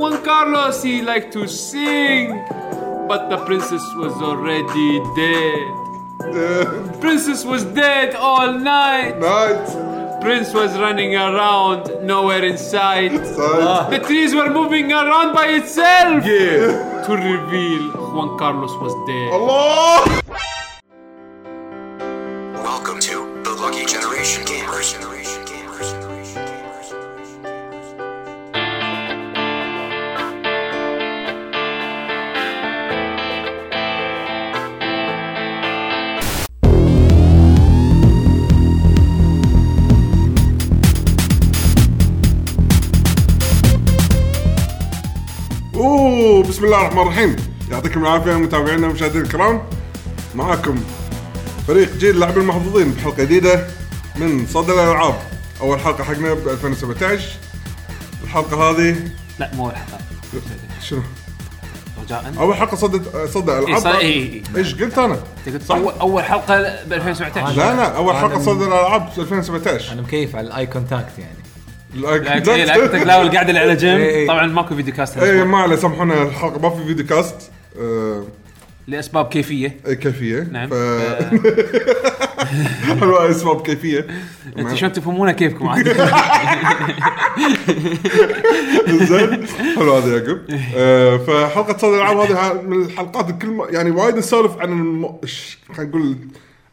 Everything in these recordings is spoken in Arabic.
Juan Carlos, he liked to sing, but the princess was already dead. dead. Princess was dead all night. Night. Prince was running around, nowhere in sight. The ah. trees were moving around by itself. Yeah. To reveal Juan Carlos was dead. Allah! الله الرحمن الرحيم يعطيكم العافية متابعينا ومشاهدينا الكرام. معاكم فريق جيل اللاعبين المحظوظين بحلقة جديدة من صدى الألعاب. أول حلقة حقنا ب 2017 الحلقة هذه لا مو الحلقة شنو؟ رجاء. أول حلقة صدى صدى ألعاب؟ صار- إيه، إيه. إيش قلت أنا؟ أنت قلت اول أول حلقة ب 2017 لا لا أول حلقة صدى الألعاب 2017 أنا مكيف على الأي كونتاكت يعني. لا إيه، لا والقعدة اللي على إيه، جنب. إيه. طبعا ماكو فيديو كاست اي. ما عليه سامحونا الحلقة ما في فيديو كاست. آه، لأسباب كيفية. اي كيفية. نعم. ف... حلوة أسباب كيفية. أنتم شلون تفهمونها كيفكم عادي زين. حلو هذا يعقوب. آه، فحلقة صدى الألعاب هذه من الحلقات الكل يعني وايد نسولف عن الم... ش- خلينا نقول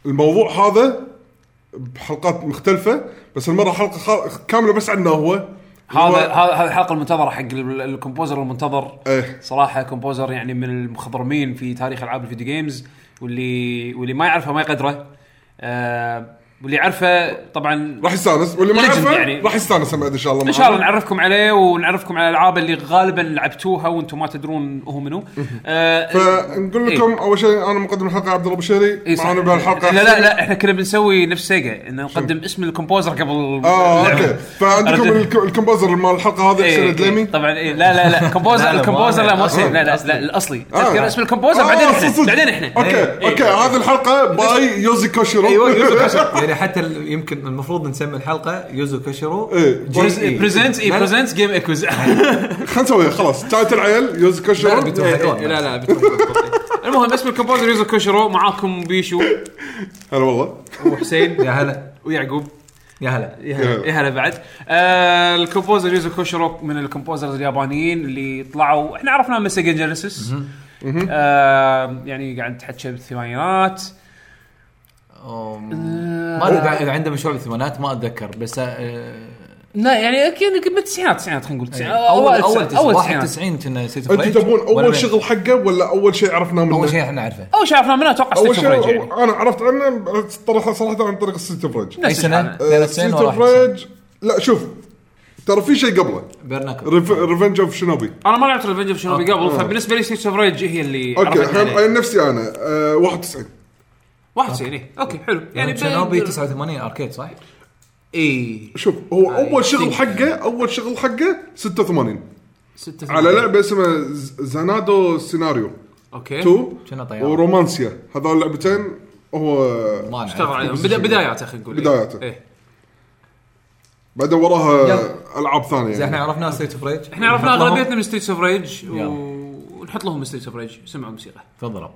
الموضوع هذا. بحلقات مختلفة بس المرة حلقة. كاملة بس عنه هو هذا هذا هذا الحلقة المنتظرة حق ال- ال composer المنتظر إيه. صراحة composer يعني من المخضرمين في تاريخ ألعاب ال video games واللي واللي ما يعرفه ما يقدره آه واللي يعرفه طبعا راح يستانس واللي ما Legend يعرفه يعني. راح يستانس بعد إن شاء الله إن شاء الله نعرفكم عليه ونعرفكم على الألعاب اللي غالبا لعبتوها وأنتم ما تدرون هو منو. آه فنقول لكم أول شيء أنا مقدم الحلقة عبد الله بشيري إيه صح. معنا بهالحلقة. لا لا لا إحنا كنا بنسوي نفس سيجا ان نقدم اسم الكومبوزر قبل آه اللعبة. أوكي. فعندكم الكومبوزر مال الحلقة هذه إيه، حسين إيه، الدليمي طبعا إيه لا لا لا كومبوزر الكومبوزر لا مو لا لا الأصلي. آه. تذكر اسم الكومبوزر؟ آه، بعدين إحنا. بعدين إحنا. أوكي إيه. أوكي هذه الحلقة باي يوزي كوشيرو. أيوه يوزو كوشيرو. يعني حتى يمكن المفروض نسمي الحلقة يوزو كوشيرو إيه. جي- بريزنت اي لا، لا. بريزنت جيم ايكوز خلينا نسويها خلاص. تعالوا العيال يوزو كوشيرو لا، بتروح. حتون. لا. المهم اسم ال composer يوزو كوشيرو معاكم بيشو. هلا والله. وحسين يا هلا. ويعقوب يا هلا. يا هلا. يا هلا. بعد. آه ال composer يوزو كوشيرو من ال composers اليابانيين اللي طلعوا. إحنا عرفناهم من Sega Genesis. آه يعني قاعد تحكي بالثمانينات. أم، ما أدري إذا- عنده مشروع بالثمانينات ما أتذكر بس آه، لا يعني أكيد بالتسعينات التسعينات خلينا نقول التسعينات اول أول أول أول التسعينات 91 كنا سيتي أنتم فريج تبون أول؟ شغل حقه ولا أول شيء عرفناه منه؟ أول شيء إحنا نعرفه أول شيء عرفنا منه أتوقع أول اوف ريج يعني. أنا عرفت عنه صراحة صراحة عن طريق السيتي فريج أي سنة؟ الحالة. 92 سيتي ولا 91 فريج لا شوف ترى في شيء قبله بيرناكل ريفنج اوف شنوبي أنا ما لعبت ريفنج اوف شنوبي. قبل فبالنسبة لي ستيت اوف ريج هي اللي أوكي نفسي أنا آه 91 91 إيه. أوكي حلو. يعني شنوبي ب- 89 arcade صح؟ اي شوف هو أول شغل حقه أول شغل حقه 86 ستة على لعبة اسمها ز- Xanadu Scenario. okay. 2 كنا طيارة. و Romancia. هذول اللعبتين هو. اشتغل عليهم. بدا بداياته خلينا نقول. بداياته. إيه. بعدين وراها يلا. ألعاب ثانية زين إحنا يعني. عرفنا ستيت اوف ريج إحنا عرفنا اغلبيتنا من Streets of Rage. ونحط لهم Streets of Rage سمعوا الموسيقى. تفضلوا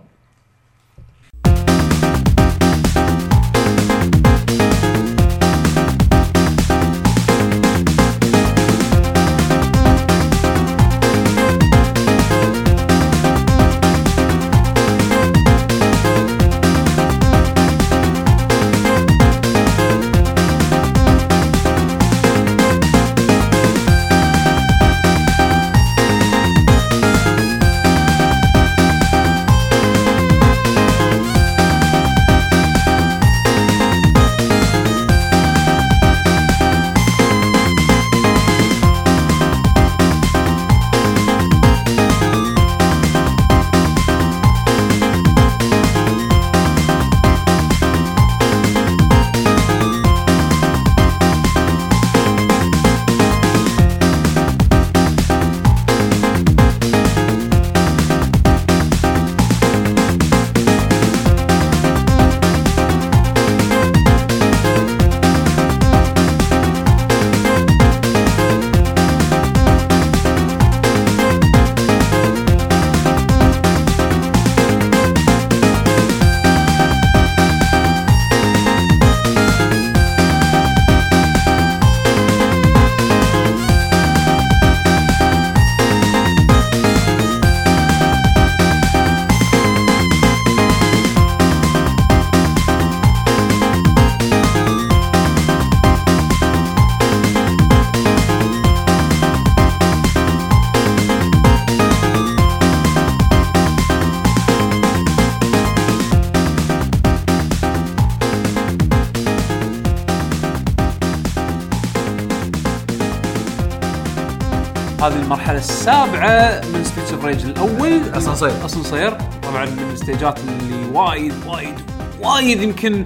السابعة من Streets of Rage الأول. اسانسير. اسانسير طبعا من الستيجات اللي وايد وايد وايد يمكن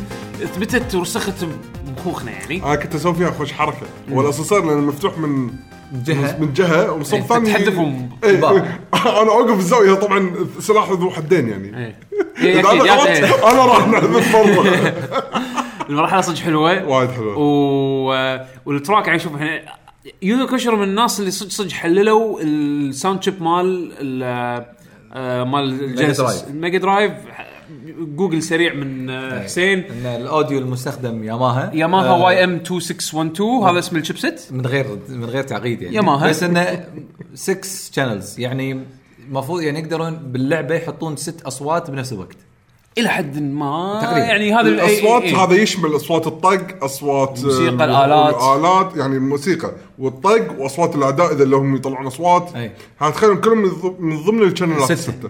ثبتت ورسخت بمخوخنا يعني. أنا كنت أسوي فيها خوش حركة. هو الاسانسير لأنه مفتوح من جهة. من جهة وصوب إيه، ثاني تحدفهم إيه، باب. أنا أوقف الزاوية طبعا سلاح ذو حدين يعني. إيه. إيه، إيه. أنا راح نحذف مره المرحلة صدق حلوة. وايد حلوة. و... وال track يعني شوف إحنا يوزو كوشيرو من الناس اللي صدق صدق حللوا ال sound chip مال ال- آه، مال ال Genesis. ال Mega Drive Google سريع من آه، حسين. إن ال audio المستخدم Yamaha Yamaha آه، YM 2612 هذا اسم ال chipset من غير من غير تعقيد يعني. ياماها. بس إنه 6 channels يعني المفروض يعني يقدرون باللعبة يحطون ست أصوات بنفس الوقت. إلى حد ما تقريباً. يعني هذا ال- الأصوات إيه. هذا يشمل أصوات الطق أصوات موسيقى الآلات. الالات يعني الموسيقى والطق وأصوات الاعداء إذا لهم يطلعون أصوات أي. هتخيلهم كلهم من ضمن الشانلات ستة. السته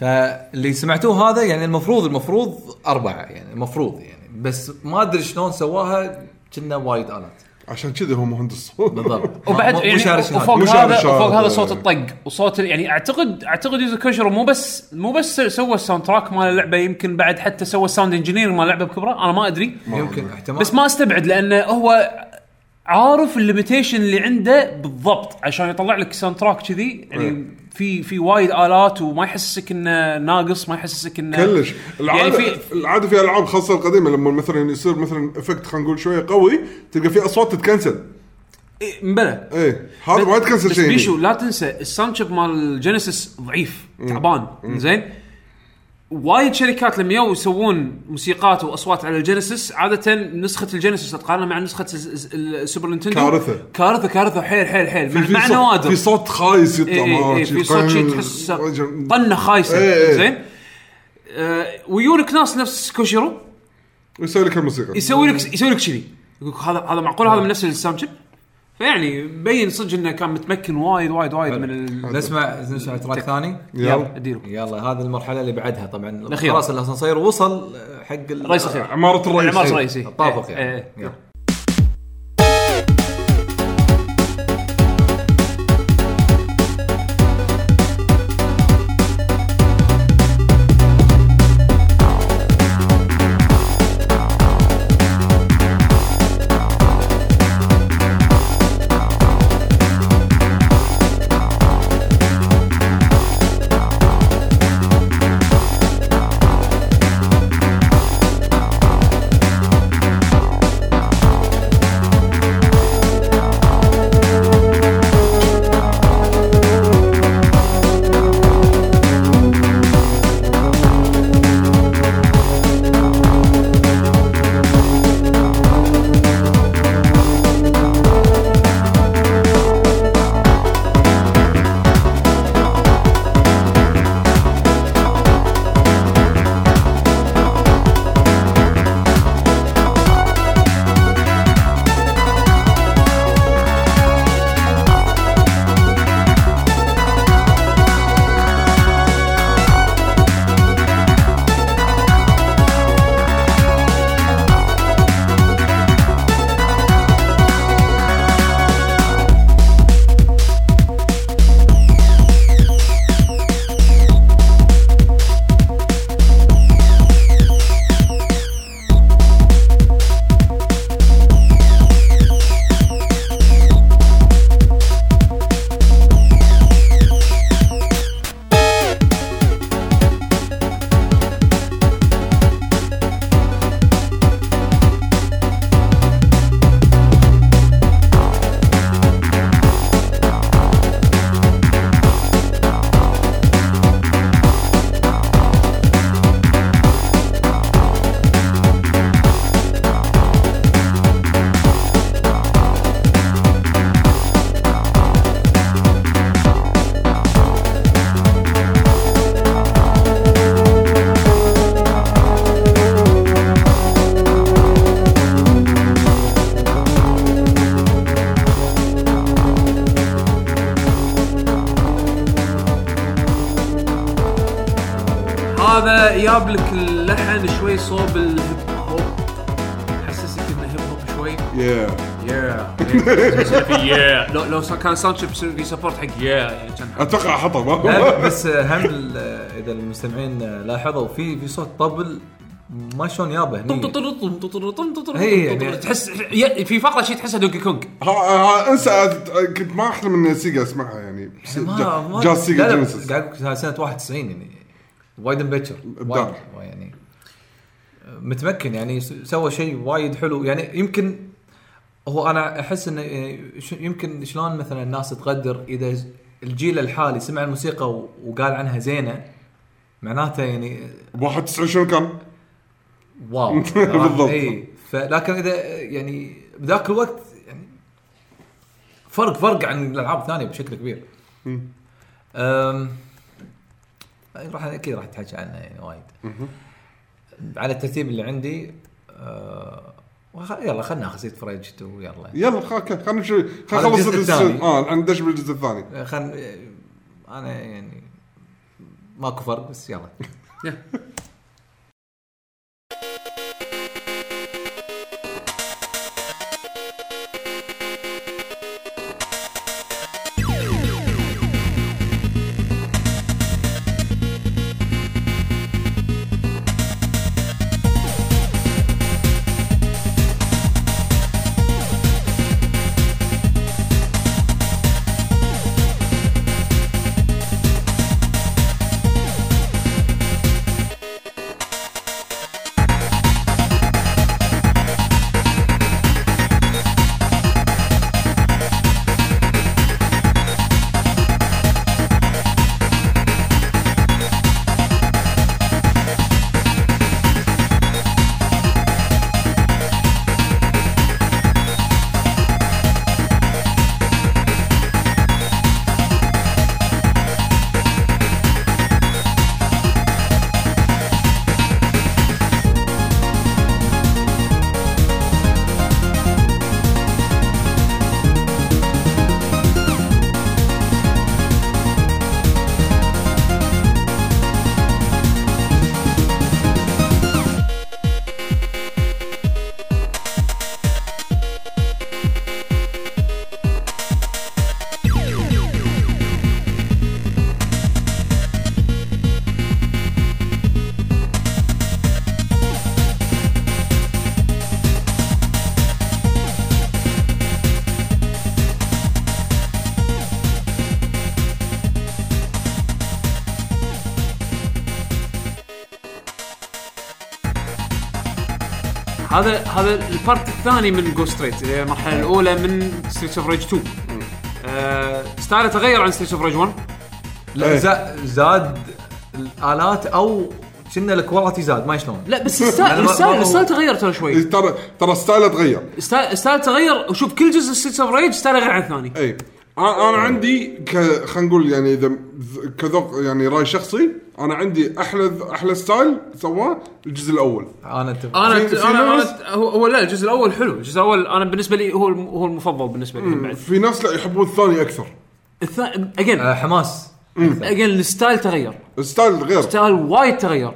فاللي سمعتوه هذا يعني المفروض المفروض أربعة يعني المفروض يعني بس ما أدري شلون سواها كنا وايد آلات عشان كذا هو مهندس. صوت بالضبط. وبعد يعني. وفوق هذا. وفوق هذا صوت الطق. وصوت يعني اعتقد أعتقد يوزو كوشيرو مو بس مو بس سوى ال soundtrack مال اللعبة يمكن بعد حتى سوى ال sound engineer مال اللعبه بكبرة. أنا ما أدري. يمكن احتمال. بس ما أستبعد لأنه هو عارف ال limitation اللي عنده بالضبط عشان يطلع لك soundtrack كذي. يعني في في وايد آلات وما يحسسك إنه ناقص ما يحسسك إنه كلش. العاده يعني في العادة في ألعاب خاصة القديمة لما مثلا يصير مثلا effect خلينا نقول شوية قوي تلقى في أصوات تتكنسل. إيه، مبلى. إيه هذا ما يتكنسل بس شيء. بيشو. لا تنسى ال sound chip مال Genesis ضعيف تعبان زين؟ وايد شركات لما يو يسوون موسيقات وأصوات على ال Genesis عادة نسخة ال Genesis تقارنها مع نسخة الس- الس- ال Super Nintendo. كارثة. كارثة كارثة حيل حيل حيل. مع, في مع نوادر. في صوت خايس يطلع إيه إيه إيه في صوت شي تحس طنة خايسة. إيه إيه. زين؟ آه ويونك ناس نفس كوشيرو يسوي لك الموسيقى. يسوي لك يسوي لك كذي يقول هذا هذا معقول؟ هذا من نفس ال sound chip؟ فيعني مبين صدق إنه كان متمكن وايد وايد وايد من ال... نسمع نسمع track ثاني يلا أديله يلا هذه المرحلة اللي بعدها طبعا. خلاص الاسانسير وصل حق ال- رئيس الرئيس عمارة إيه. الرئيس إيه. الطابق إيه، يعني إيه. يلا. كان ساوند شيب يصير في سبورت حق يا يعني كان أتوقع حطه ما بس هم ال- إذا المستمعين لاحظوا في في صوت طبل ما شلون يابه هني. هي يعني- تحس ي- في فقرة شيء تحسها دوكي كونج ها ها انسى كنت ما أحلم إن سيجا أسمعها يعني. ما ما جاز سيجا لا جينيسيس قاعد أقول سنة 91 يعني. وايد مبكر إبداع. وايد يعني. متمكن يعني س- سوى شيء وايد حلو. يعني يمكن هو أنا أحس إنه ش- يمكن شلون مثلا الناس تقدر إذا الجيل الحالي سمع الموسيقى وقال عنها زينة معناته يعني 91 شنو كان؟ واو بالضبط. اي فلكن إذا يعني بذاك الوقت يعني فرق فرق عن الألعاب الثانية بشكل كبير. أم راح أكيد راح تحكي عنه يعني وايد. على الترتيب اللي عندي أه وخ- يلا خلينا ناخذ Streets of Rage 2 يلا. يلا خلينا نشوف هذا خلينا نخلص الجزء الجزء الثاني. آه ندش بالجزء الثاني. خل أنا يعني ماكو فرق بس يلا. هذا هذا ال part الثاني من Go Straight المرحلة الأولى من Streets of Rage 2 آه style ه تغير عن Streets of Rage 1 لا إيه. زا- زاد الآلات أو كأن ال quality زاد ما شلون؟ لا بس ال style ال style ال style تغير ترى إيه، شوي ترى ترى style ه تغير. style ال style تغير وشوف كل جزء Streets of Rage style ه غير عن الثاني. اي أنا أنا عندي ك خلينا نقول يعني إذا كذوق يعني رأي شخصي أنا عندي أحلى أحلى style سواه الجزء الأول. أنا أتفق. أنا في- في أنا, ناس- أنا هو, هو لا الجزء الأول حلو. الجزء الأول أنا بالنسبة لي هو الم- هو المفضل بالنسبة لي بعد. في ناس لا يحبون الثاني أكثر. الثاني again آه، حماس. again ال style تغير. ال style غير. style وايد تغير.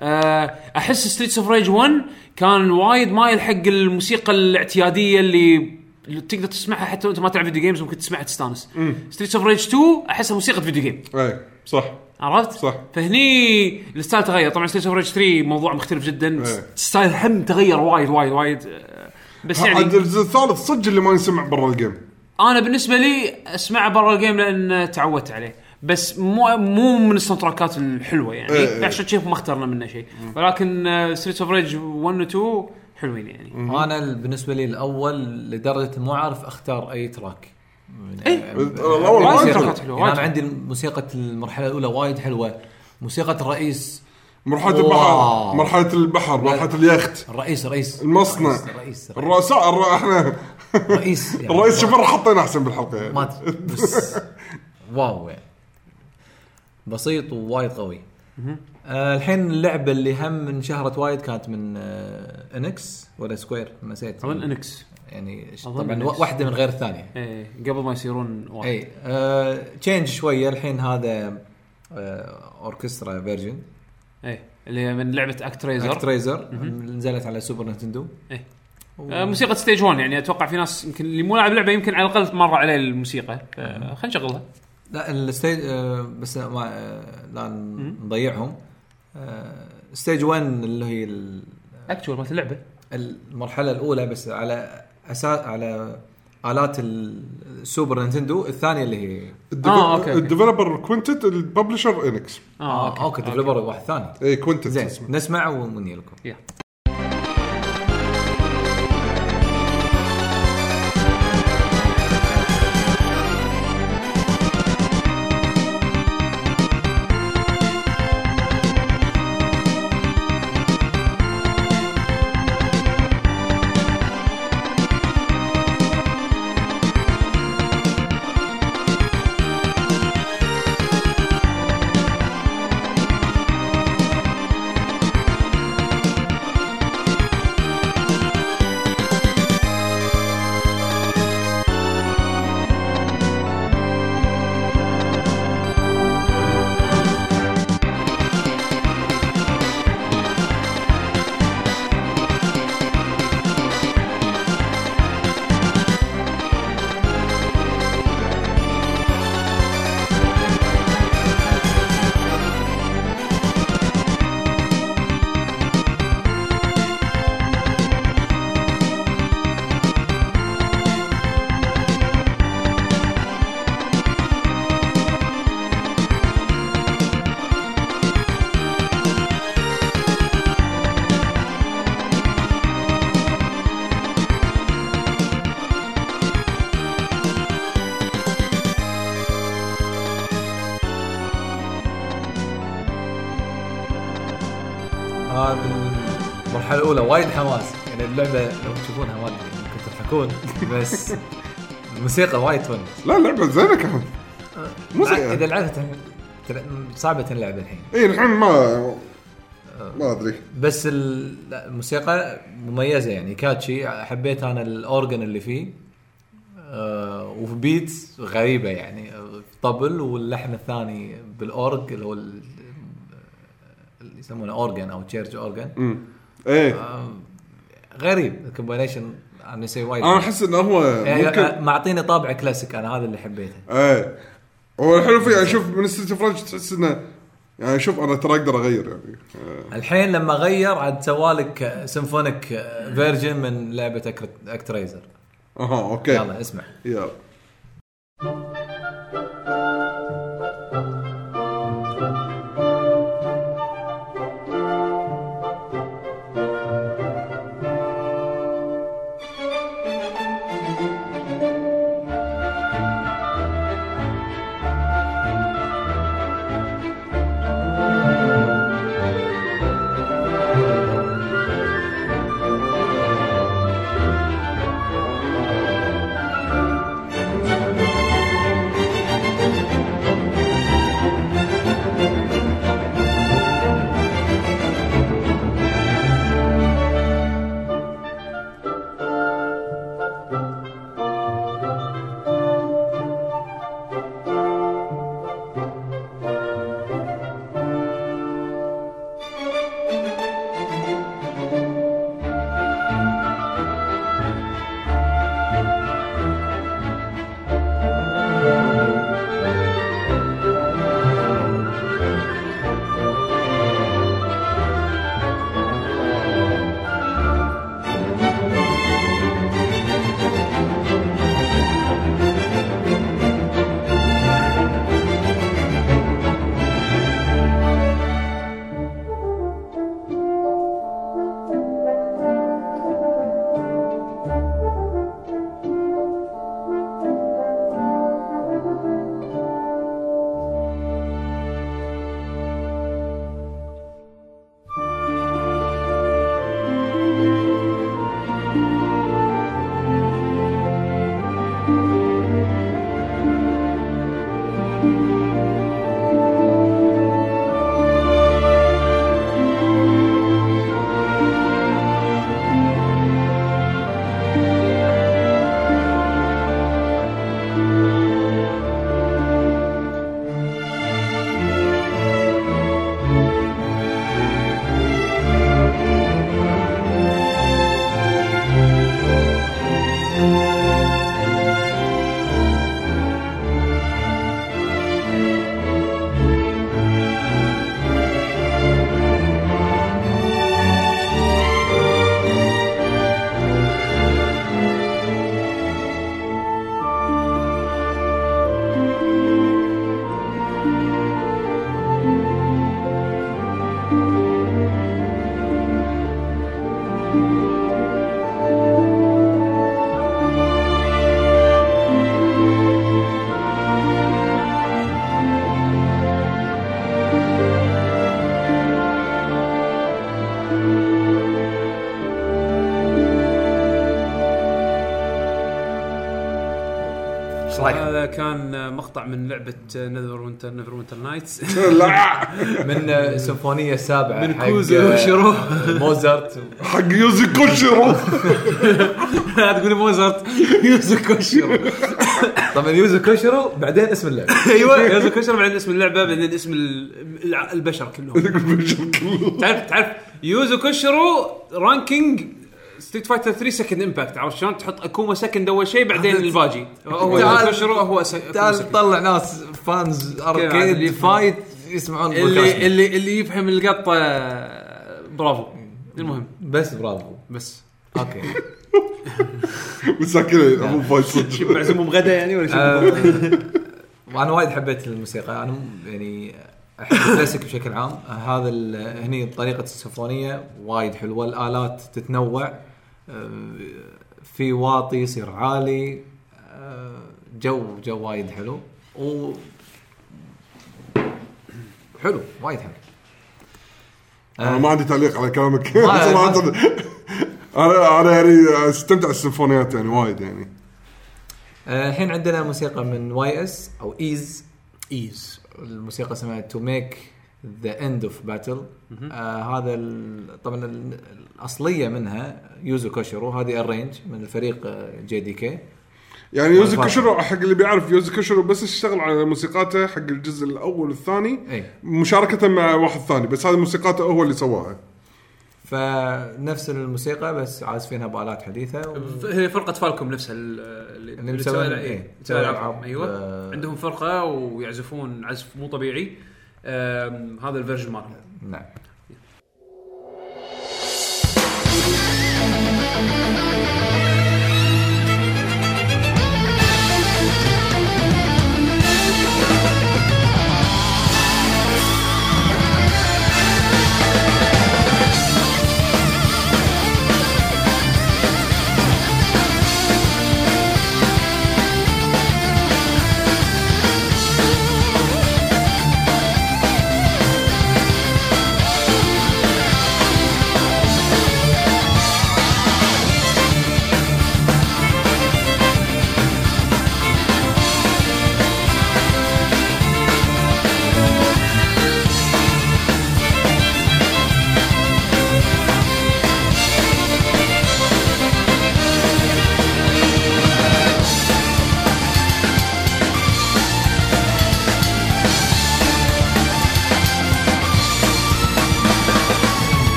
آه، أحس Streets of Rage 1 كان وايد مايل حق الموسيقى الاعتيادية اللي اللي تقدر تسمعها حتى وانت ما تلعب video games ممكن تسمعها تستانس. Streets of Rage 2 أحسها موسيقى video game اي صح. عرفت؟ صح. فهني ال style تغير. طبعا Streets of Rage 3 موضوع مختلف جدا. إيه. style هم تغير وايد وايد وايد. آه، بس يعني الجزء الثالث صدق اللي ما ينسمع برا ال game. أنا بالنسبة لي أسمعه برا ال game لأن تعودت عليه. بس مو مو من ال soundtrackات الحلوة يعني. إيه، إيه. عشان كذا ما اخترنا منه شيء ولكن Streets of Rage 1 و 2 حلوين يعني. أنا ال- بالنسبة لي الأول لدرجة مو عارف أختار أي track. إيه. الأول وايد وايد تراكات حلو. حلوة يعني وايد. أنا عندي موسيقى المرحلة الأولى وايد حلوة. موسيقى الرئيس. مرحلة wow. البحر مرحلة البحر مرحلة اليخت. الرئيس الرئيس المصنع. الرئيس الرئيس, الرؤساء الر- إحنا الرئيس يعني. الرئيس شوف حطينا أحسن بالحلقة. يعني. ما بس wow يعني. بسيط ووايد قوي. آه الحين اللعبة اللي هم انشهرت وايد كانت من آه Enix ولا Square نسيت. أظن Enix يعني طبعا. و- واحدة من غير الثانية. إيه قبل ما يصيرون واحد اي آه change شوية. الحين هذا آه orchestra version إيه اللي هي من لعبة ActRaiser ActRaiser نزلت على Super Nintendo إيه. آه، موسيقى stage 1 يعني أتوقع في ناس يمكن اللي مو لاعب لعبة يمكن على الأقل مر عليه الموسيقى. خلينا نشغلها. لا ال stage آه، بس ما آه، لا نضيعهم. آه، stage 1 اللي هي ال- actual مالت اللعبة. المرحلة الأولى بس على أساس على آلات ال Super Nintendo الثانية اللي هي آه،. ال developer Quintet ال publisher Enix آه okay. developer واحد ثاني. اي Quintet زين نسمع ونجي لكم. يا. بس الموسيقى وايد تونس لا اللعبه زينة كانت. مو مع- زينة. إذا لعبتها صعبة تنلعب الحين. اي الحين ما ما أدري. بس الموسيقى مميزة يعني. catchy حبيت أنا ال organ اللي فيه. آه وفي beats غريبة يعني. آه، طبل واللحن الثاني بالأورج اللي هو ال- اللي يسمونه organ أو church organ إيه. آه غريب. ال combination أنا شيء وايد أنا أحس إنه هو يعني ممكن معطيني طابع كلاسيك أنا هذا اللي حبيته. إيه. هو الحلو فيه يعني شوف من range تحس إنه يعني شوف أنا ترى أقدر أغير يعني. آه. الحين لما غير عاد سوالك symphonic version من لعبة ActRaiser أها okay. يلا اسمع. يلا. كان مقطع من لعبة Neverwinter Neverwinter Nights لا. من آه، السيمفونيه السابعه من حق، كوزو آه، وشيرو. موزارت. حق يوزي كوشيرو. تقول موزارت. يوزو كوشيرو. طبعا يوزو كوشيرو بعدين اسم اللعبة. أيوه يوزو كوشيرو بعدين اسم اللعبة بعدين اسم ال- الع- البشر كلهم. تعرف تعرف يوزو كوشيرو ranking Street Fighter 3 Second Impact عرفت شلون؟ تحط أكوما second أول شيء بعدين الباجي. هو تعال- هو تعال second. طلع ناس fans arcade عاد fight يسمعون اللي. اللي اللي يفهم القطه برافو. المهم. بس برافو. بس. okay. مساكين أبو fight صدق. معزومهم غدا يعني ولا آه، شيء وأنا وايد حبيت الموسيقى. أنا يعني أحب الكلاسيك بشكل عام. آه، هذا ال- هني طريقة السيمفونية وايد حلوة. الآلات تتنوع. آه، في واطي يصير عالي آه، جو جو وايد حلو. و حلو وايد حلو. أنا ما عندي تعليق على كلامك. صراحة أنا أنا يعني استمتع السيمفونيات يعني وايد يعني. آه، الحين عندنا موسيقى من YS أو Ys Ys الموسيقى اسمها To Make the End of Battle هذا طبعا ال- الأصلية منها يوزو كوشيرو هذه ال arrange من الفريق JDK يعني يوزي والفاتحة. كوشيرو حق اللي بيعرف يوزي كوشيرو بس اشتغل على موسيقاته حق الجزء الأول والثاني إي مشاركة مع واحد ثاني بس هذه موسيقاته هو اللي سواها فنفس الموسيقى بس عازفينها بآلات حديثة و... هي فرقة Falcom نفسها ال- اللي اللي ألعاب. ألعاب. أيوه آه. عندهم فرقة ويعزفون عزف مو طبيعي هذا الفيرجن مالهم. نعم.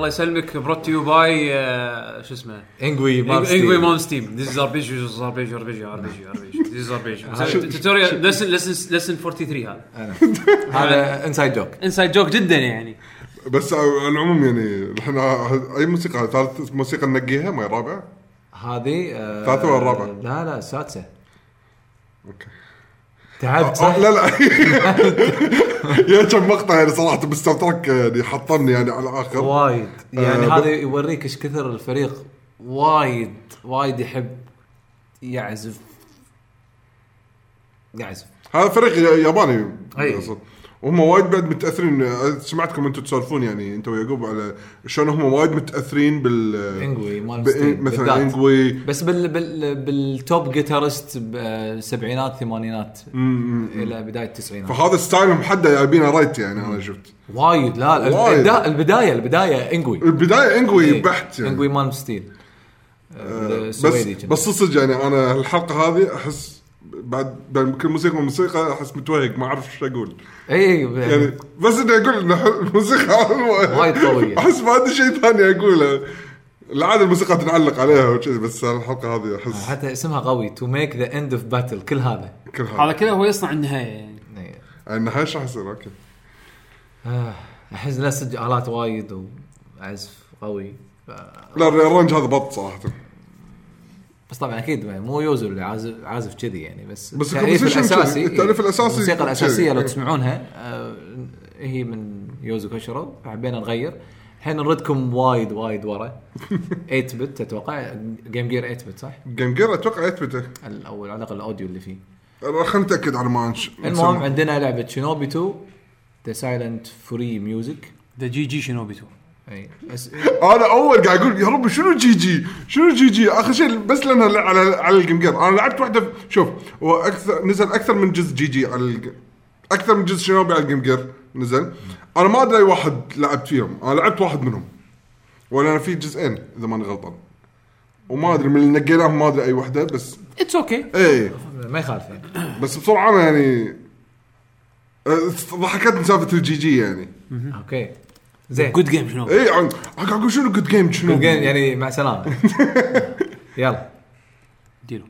الله يسلمك. brought to you by شو اسمه؟ انجوي انجوي مون ستيم ذيس از ار بي جي ار بي جي ار بي جي ار بي جي ار بي جي ذيس ار بي جي توتوريال لسن لسن لسن 43 هذا هذا inside joke inside joke جدا يعني. بس على العموم يعني إحنا أي موسيقى؟ ثالث موسيقى ننقيها؟ ما هي رابعة؟ هذه آه، ثالثة ولا الرابعة؟ لا لا السادسه okay. تعبت. صح؟ آه، لا لا. يا كم مقطع يعني صراحة بهال track يعني حطمني يعني على الآخر. وايد. يعني آه، هذا يوريك إيش كثر الفريق وايد وايد يحب يعزف. يعزف. هذا فريق ياباني. أي. وهم وايد بعد متأثرين سمعتكم أنتم تسولفون يعني انت ويعقوب على شلون هم وايد متأثرين بال انجوي مالمستين مثلا. انجوي بس بال بال بال top guitarist بالسبعينات ثمانينات إلى بداية التسعينات فهذا style هم حده جايبينه right يعني أنا شفت وايد لا وايد. البدا- البداية البداية انجوي البداية انجوي إيه. بحت يعني انجوي مالمستين بس. بس صدق يعني أنا الحلقة هذه أحس بعد كل موسيقى وموسيقى أحس متوهق ما أعرف إيش أقول. اي يعني بس إني أقول ان الموسيقى حلوة وايد قوية. أحس ما عندي شيء ثاني أقوله. العادة الموسيقى تنعلق عليها وكذي بس الحلقة هذه أحس حتى اسمها قوي To Make the End of Battle كل هذا. كل هذا. هذا كله هو يصنع النهاية يعني. إي. النهاية إيش راح يصير okay. آه، أحس له صدق آلات وايد وعزف قوي. ف... لا ال arrange هذا بط صراحة. بس طبعا أكيد مو يوزو اللي عازف عازف كذي يعني بس بس التأليف ال composition الاساسي كذي، التأليف الأساسي الموسيقى. الأساسية لو إي. تسمعونها آه، هي من يوزو كوشرو فحبينا نغير الحين نردكم وايد وايد ورا 8 bit أتوقع Game Gear 8 bit صح؟ Game Gear أتوقع يثبته أو على الأقل ال audio اللي فيه خلينا نتاكد على ما نش... المهم. عندنا لعبة Shinobi 2 The Silent Fury music The GG Shinobi 2 أي. بس أنا أول قاعد أقول يا رب شنو جي جي؟ شنو جي جي؟ آخر شيء بس لأنها على على ال Game Gear أنا لعبت واحدة شوف هو أكثر نزل أكثر من جزء GG على الج... أكثر من جزء Shinobi على ال Game Gear نزل. أنا ما أدري اي واحد لعبت فيهم. أنا لعبت واحد منهم. ولا أنا في جزئين إذا ماني غلطان. وما أدري من اللي نقيناهم ما أدري أي واحدة بس it's okay إيه. ما يخالف يعني. بس بسرعة أنا يعني أه، ضحكتني سالفة ال GG يعني. okay. زين. good game شنو؟ اي عن- قاعد أقول شنو good game شنو؟ ال game يعني مع سلامه يلا. ديرو.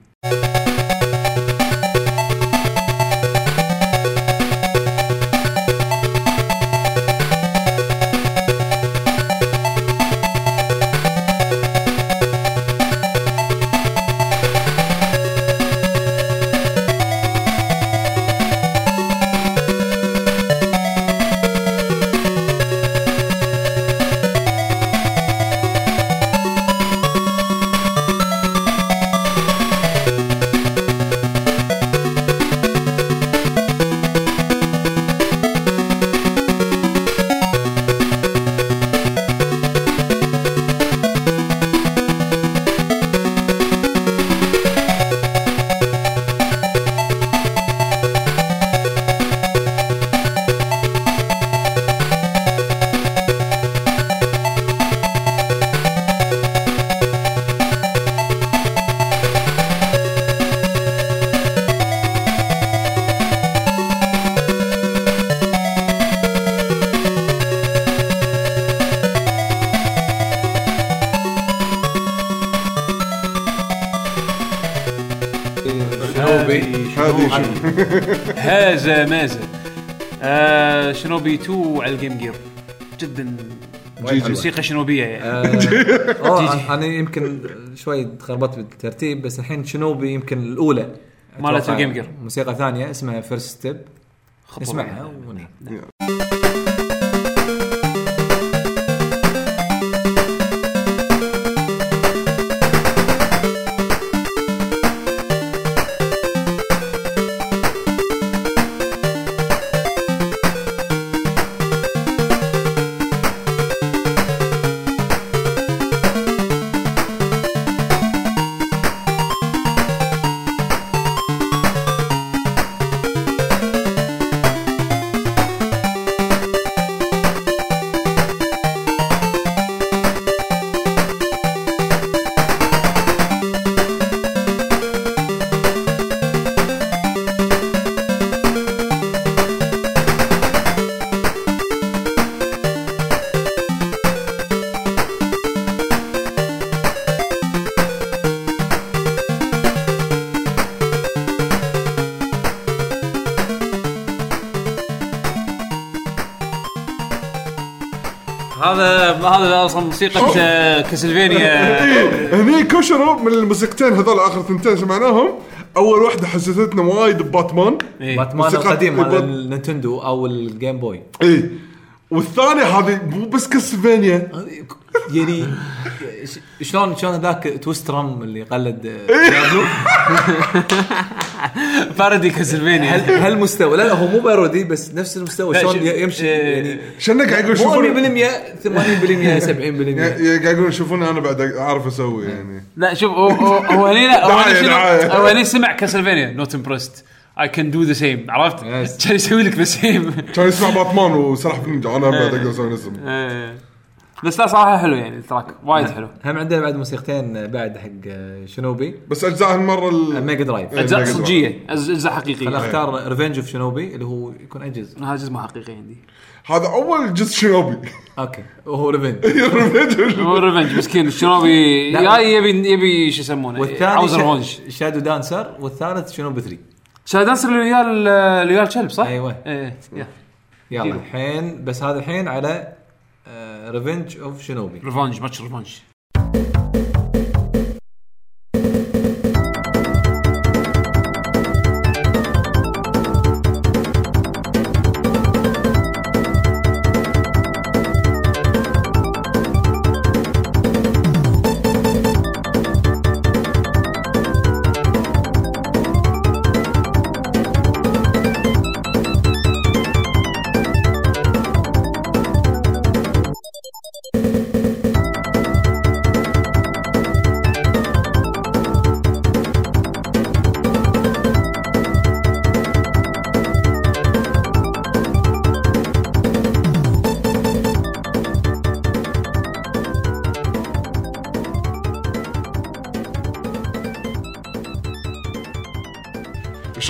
مازن. آه Shinobi 2 على ال Game Gear جدا. موسيقى شنوبية يعني. أوه، أنا يمكن شوي تخربطت بالترتيب بس الحين Shinobi يمكن الأولى. مالت ال Game Gear. موسيقى ثانية اسمها First Step خبر. موسيقى Castlevania. هني كوشرو من الموسيقتين هذول آخر ثنتين سمعناهم أول واحدة حسستنا وايد بباتمان. إيه. باتمان موسيقى- القديم مال بات- ال Nintendo أو ال Game Boy اي والثانية هذه مو بس Castlevania. يعني ش- شلون شلون ذاك تويست رام اللي قلد إيه. Diablo parody Castlevania. هل هالمستوى لا لا هو مو parody بس نفس المستوى. شلون يمشي؟ إيه. يعني شنو قاعد يقول شوفون 100% 80% 70% قاعد يقولون شوفون أنا بعد أعرف أسوي يعني. لا شوف هو هو هو هني لا هو هني سمع Castlevania. not impressed I can do the same عرفت؟ كان يسوي لك the same كان يسمع باتمان وسلاح بالنينجا أنا بعد أقدر أسوي نفسه بس لا صراحة حلو يعني ال track وايد حلو. هم عندنا بعد موسيقتين بعد حق آه، Shinobi. بس أجزاء هالمرة ال- Mega Drive. أجزاء صجية أز- أجزاء حقيقية. اختار Revenge of Shinobi اللي هو يكون اجز هذا جزء مو حقيقي عندي. هذا أول جزء Shinobi okay وهو ريفنج هو ريفنج مسكين الشنوبي لا. جاي يبي يبي شو يسمونه؟ والثاني عاوز ريفنج شادو دانسر والثالث شنوبي 3 شاد دانسر اللي ويا ال- اللي ويا الكلب صح؟ أيوة. إيه يا. يلا. الحين بس هذا الحين على Revenge of Shinobi revenge match revenge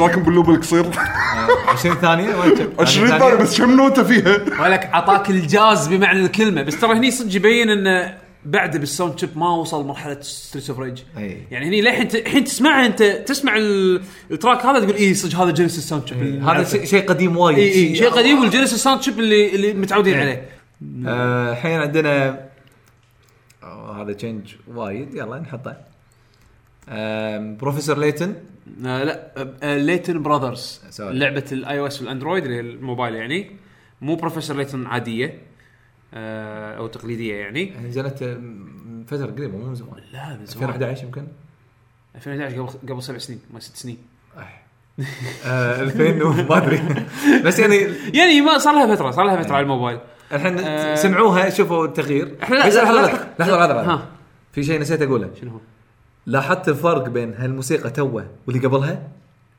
إيش رايكم بال loop القصير؟ 20 ثانية وين كم؟ 20 ثانية بس كم نوتة فيها؟ ولك أعطاك الجاز بمعنى الكلمة بس ترى هني صدق يبين انه بعد بال sound chip ما وصل مرحلة Streets of Rage. يعني هني للحين الحين تسمعها أنت تسمع ال- ال track هذا تقول اي صدق هذا Genesis sound chip هذا شيء قديم وايد اي اي شيء قديم وال Genesis sound chip اللي اللي متعودين عليه آه، الحين عندنا هذا change وايد يلا نحطه Professor Layton آه لا آه Layton Brothers. لعبة ال iOS وال Android اللي هي الموبايل يعني. مو Professor Layton عادية آه أو تقليدية يعني. نزلت آه، من فترة قريبة مو من زمان. لا من زمان. 2011 يمكن؟ 2011 قبل قبل سبع سنين ما ست سنين. آه، 2000 وما أدري. بس يعني يعني ما صار لها فترة صار لها فترة على الموبايل. الحين. سمعوها شوفوا التغيير. لا- لحظة، لحظة لحظة لحظة. في شيء نسيت أقوله. شنو هو؟ لاحظت الفرق بين هالموسيقى توه واللي قبلها؟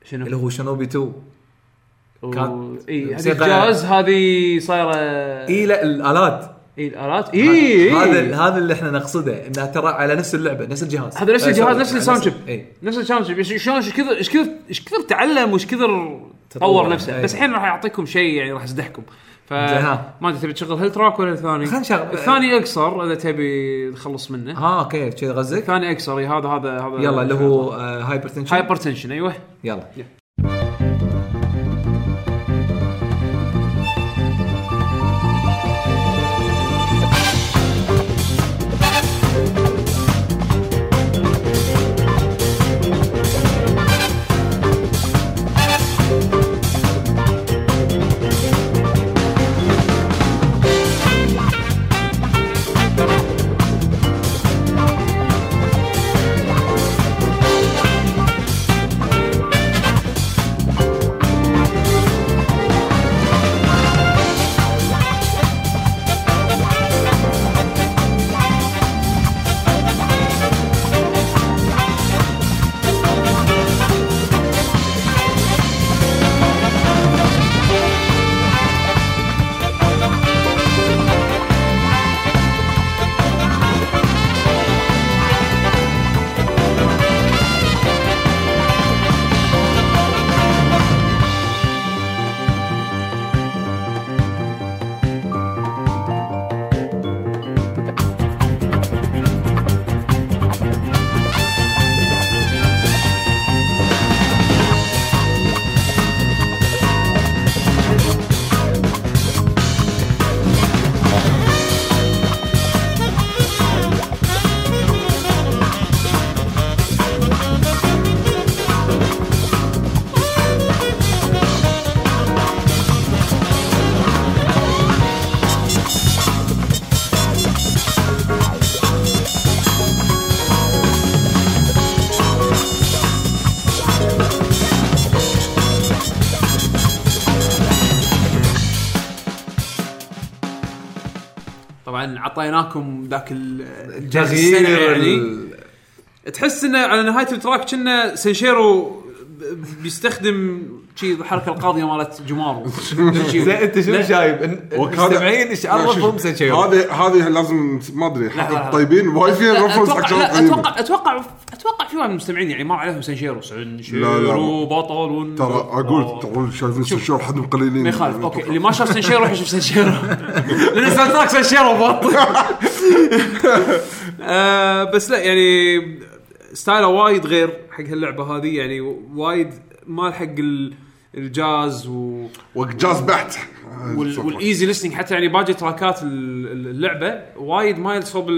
شنو؟ اللي هو Shinobi 2 كان- إي هذه الجاز هذه صايره إي لا الآلات. إي الآلات؟ إي هذا هذا اللي إحنا نقصده انها ترى على نفس اللعبة نفس الجهاز. هذا نفس الجهاز نفس ال sound chip نفس ال sound chip شلون إيش كثر إيش كثر إيش كثر تعلم وإيش كثر تطور. طور نفسه. بس الحين راح يعطيكم شيء يعني راح يزدحكم ف. ما أدري تبي تشغل هال track ولا الثاني؟ خلنا نشغل- الثاني اقصر إذا تبي تخلص منه. ها okay. كذا غزك الثاني اقصر هذا هذا هذا يلا اللي هو hypertension hypertension أيوه يلا. عطيناكم ذاك ال- الجهاز السنة تغيير يعني ال- تحس إنه على نهاية التراك كنا سنشيرو بيستخدم شي الحركة القاضية مالت جمارو زين أنت شنو. شايف؟ المستمعين إيش عرفهم سنشيرو؟ هذه هذه لازم ما أدري. الطيبين وايد فيها رفرنس حق أتوقع. أتوقع من المستمعين يعني مر عليهم سنشيرو سنشيرو. بطل ترى أقول تقول شايفين سنشور حد قليلين. ما يخالف أوكي اللي ما شاف سنشيرو يشوف سنشيرو لأن ال soundtrack سنشيرو بط آه، بس لا يعني style ه وايد غير حق هاللعبة هذه يعني وايد مال حق ال- الجاز و وقت جاز بحت. وال- وال easy listening حتى يعني باقي track ات ال- ال- اللعبة وايد مايل صوب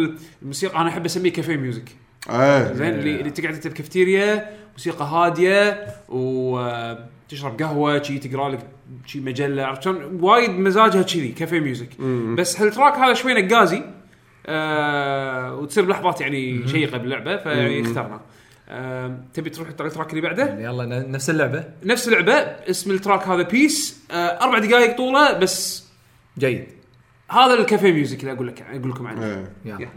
الموسيقى أنا أحب أسميه café music إيه زين اللي, اللي تقعد انت بكافتيريا موسيقى هادية وتشرب قهوة شي تقرأ لك شي مجلة عرفت شلون؟ وايد مزاجها كذي café music. بس هال track هذا شوي نقازي آه وتصير بلحظات يعني شيقة باللعبة فيعني اخترنا. آه تبي تروح على ال track اللي بعده؟ يلا ن- نفس اللعبة. نفس اللعبة اسم ال track هذا بيس آه أربع دقائق طولة بس جيد. هذا ال café music اللي أقول لك أقول لكم عنه. إيه. يلا.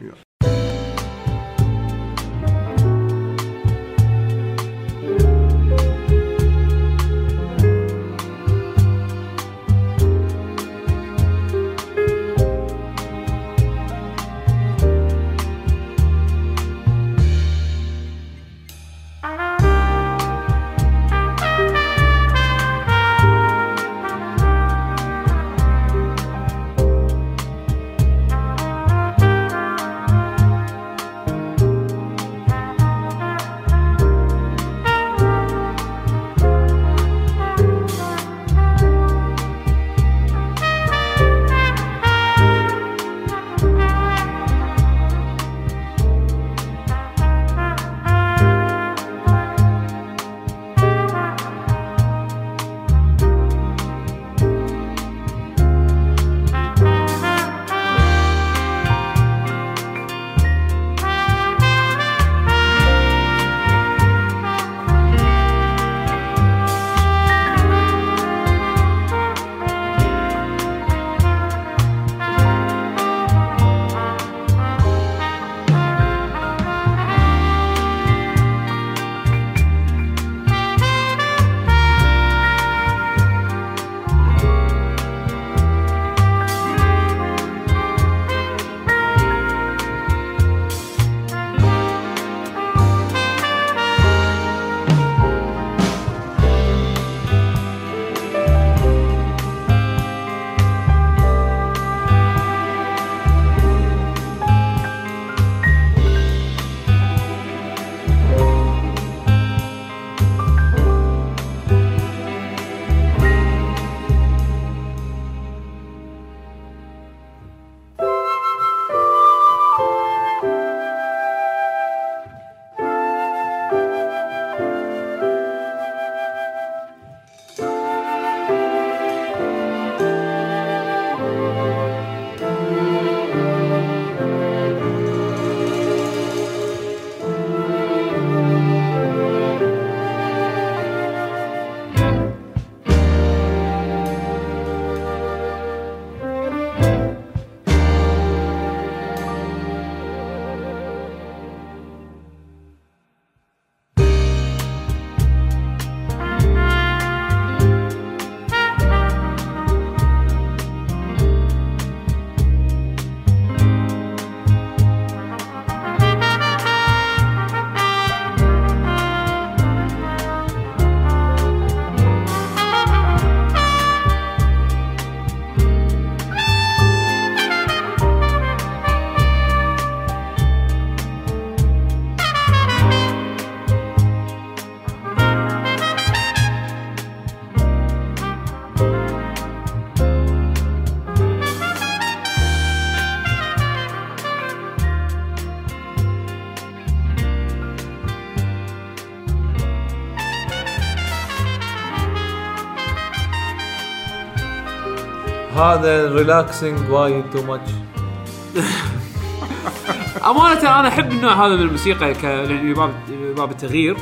هذا relaxing وايد too much أمانة أنا أحب النوع هذا من الموسيقى ك يعني باب باب التغيير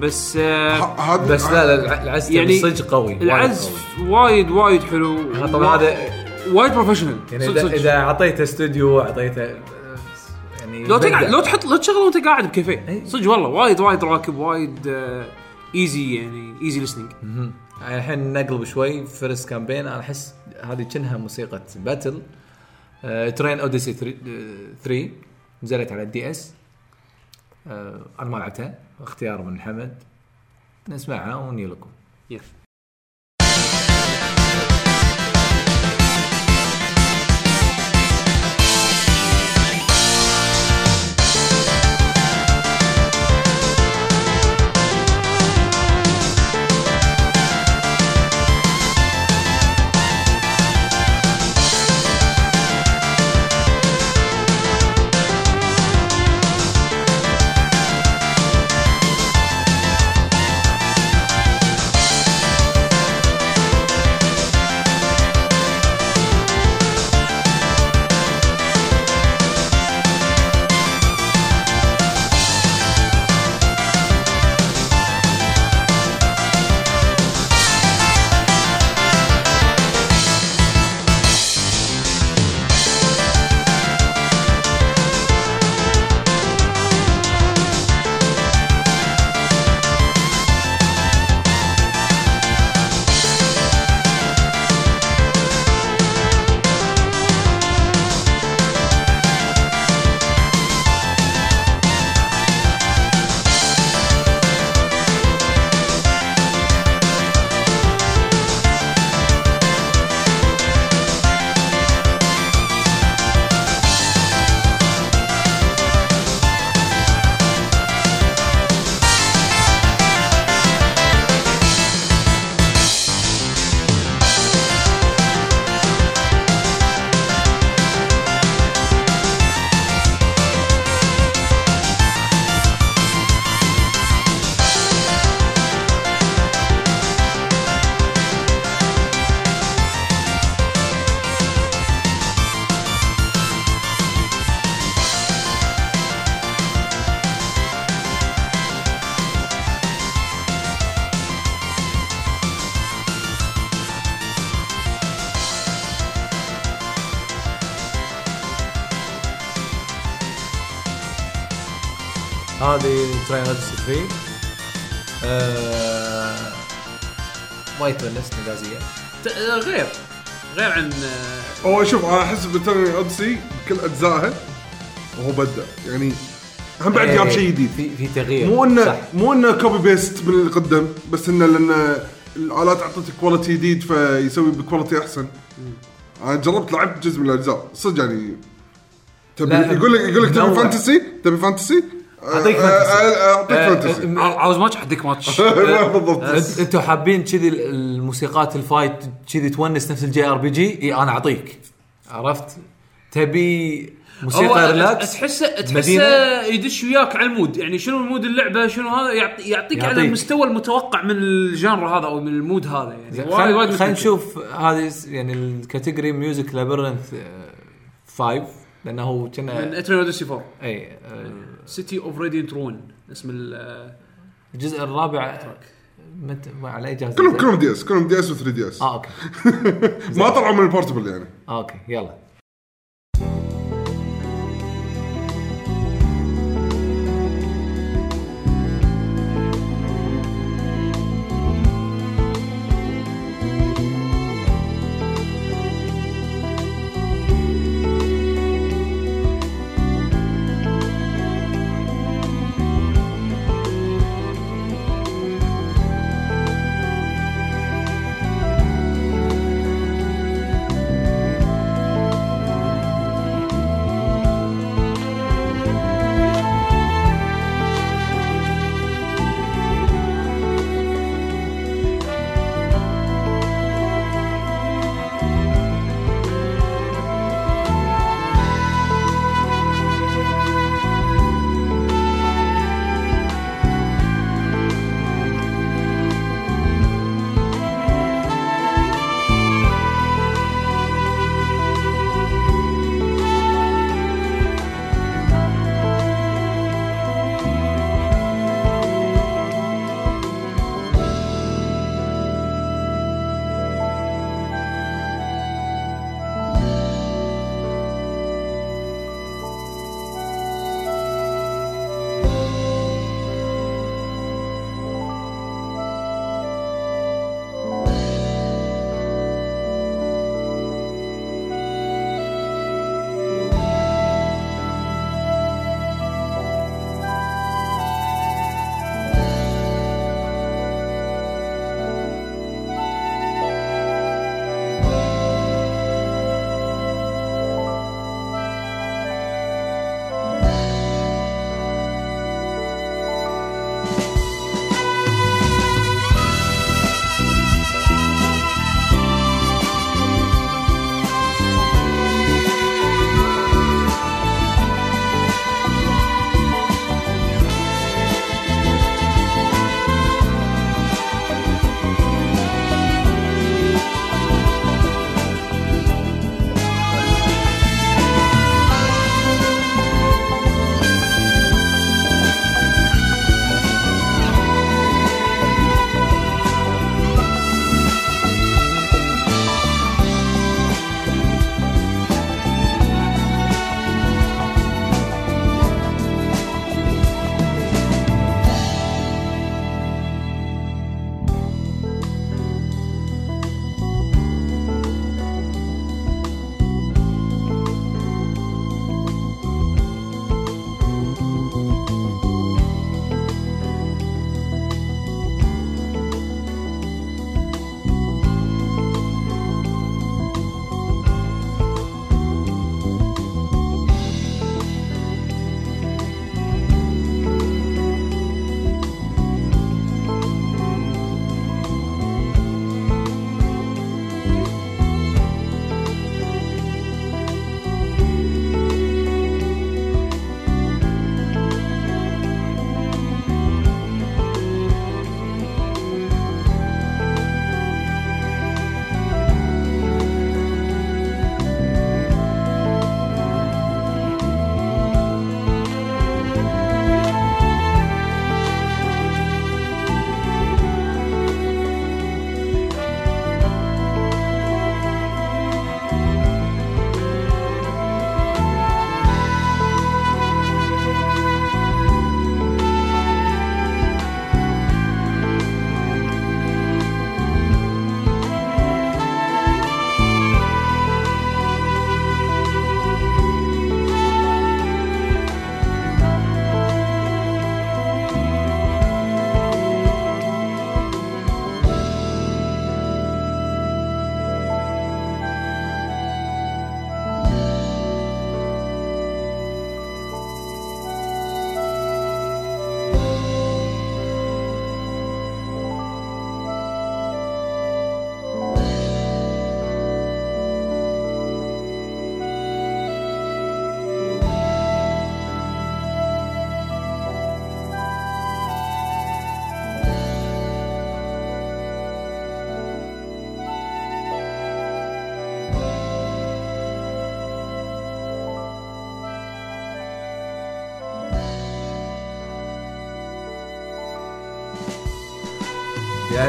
بس آه بس لا لا الع- العزف يعني صدق قوي العزف وايد وايد حلو. طبعا هذا وايد professional يعني اذا أعطيته استوديو أعطيته آه، يعني لو تقعد. لو تحط لو تشغله وأنت قاعد بكافيه. إي. صدق والله وايد وايد راكب وايد easy يعني easy listening. الحين نقلب شوي First Campaign. أنا أحس هذه كأنها موسيقى battle Etrian Odyssey 3 نزلت على ال DS آه أنا ما لعبتها. اختيار من حمد. نسمعها ونجي لكم Yeah. آه وايد ت- آه، غير غير عن آه، هو شوف أنا أحس Etrian Odyssey بكل أجزائها وهو بدأ. يعني هم بعد جاب شيء جديد. في في تغيير. مو انه صح. مو إنه copy paste من اللي قدم بس إنه لأن الآلات أعطته quality جديد فيسوي ب quality أحسن. أنا جربت لعبت جزء من الأجزاء. صدق يعني تبي يقول لك يقول لك تبي. fantasy تبي fantasy أعطيك آه، فانتسي. آه، آه، أعطيك آه، فانتسي عاوز ماتش؟ حدك ماتش. بالضبط. أنتوا حابين كذي الموسيقات الفايت كذي تونس نفس الجي آر بي جي؟ إي أنا أعطيك. عرفت؟ تبي موسيقى ريلاكس تحسه تحسه. يدش وياك على المود. يعني شنو المود اللعبة؟ شنو هذا؟ يعطي يعطيك على يعطيك. المستوى المتوقع من الجانر هذا أو من المود هذا يعني. خلينا. نشوف هذه يعني الكاتيجوري ميوزك لابرنث 5 لأنه هو من كنا اترين اوديسي 4 أي City of Radiant Ruin اسم ال الجزء الرابع مت... على اي جهاز كلهم؟ كلهم DS كلهم DS و3 DS آه okay. ما طلعوا من ال portable يعني. آه، okay يلا.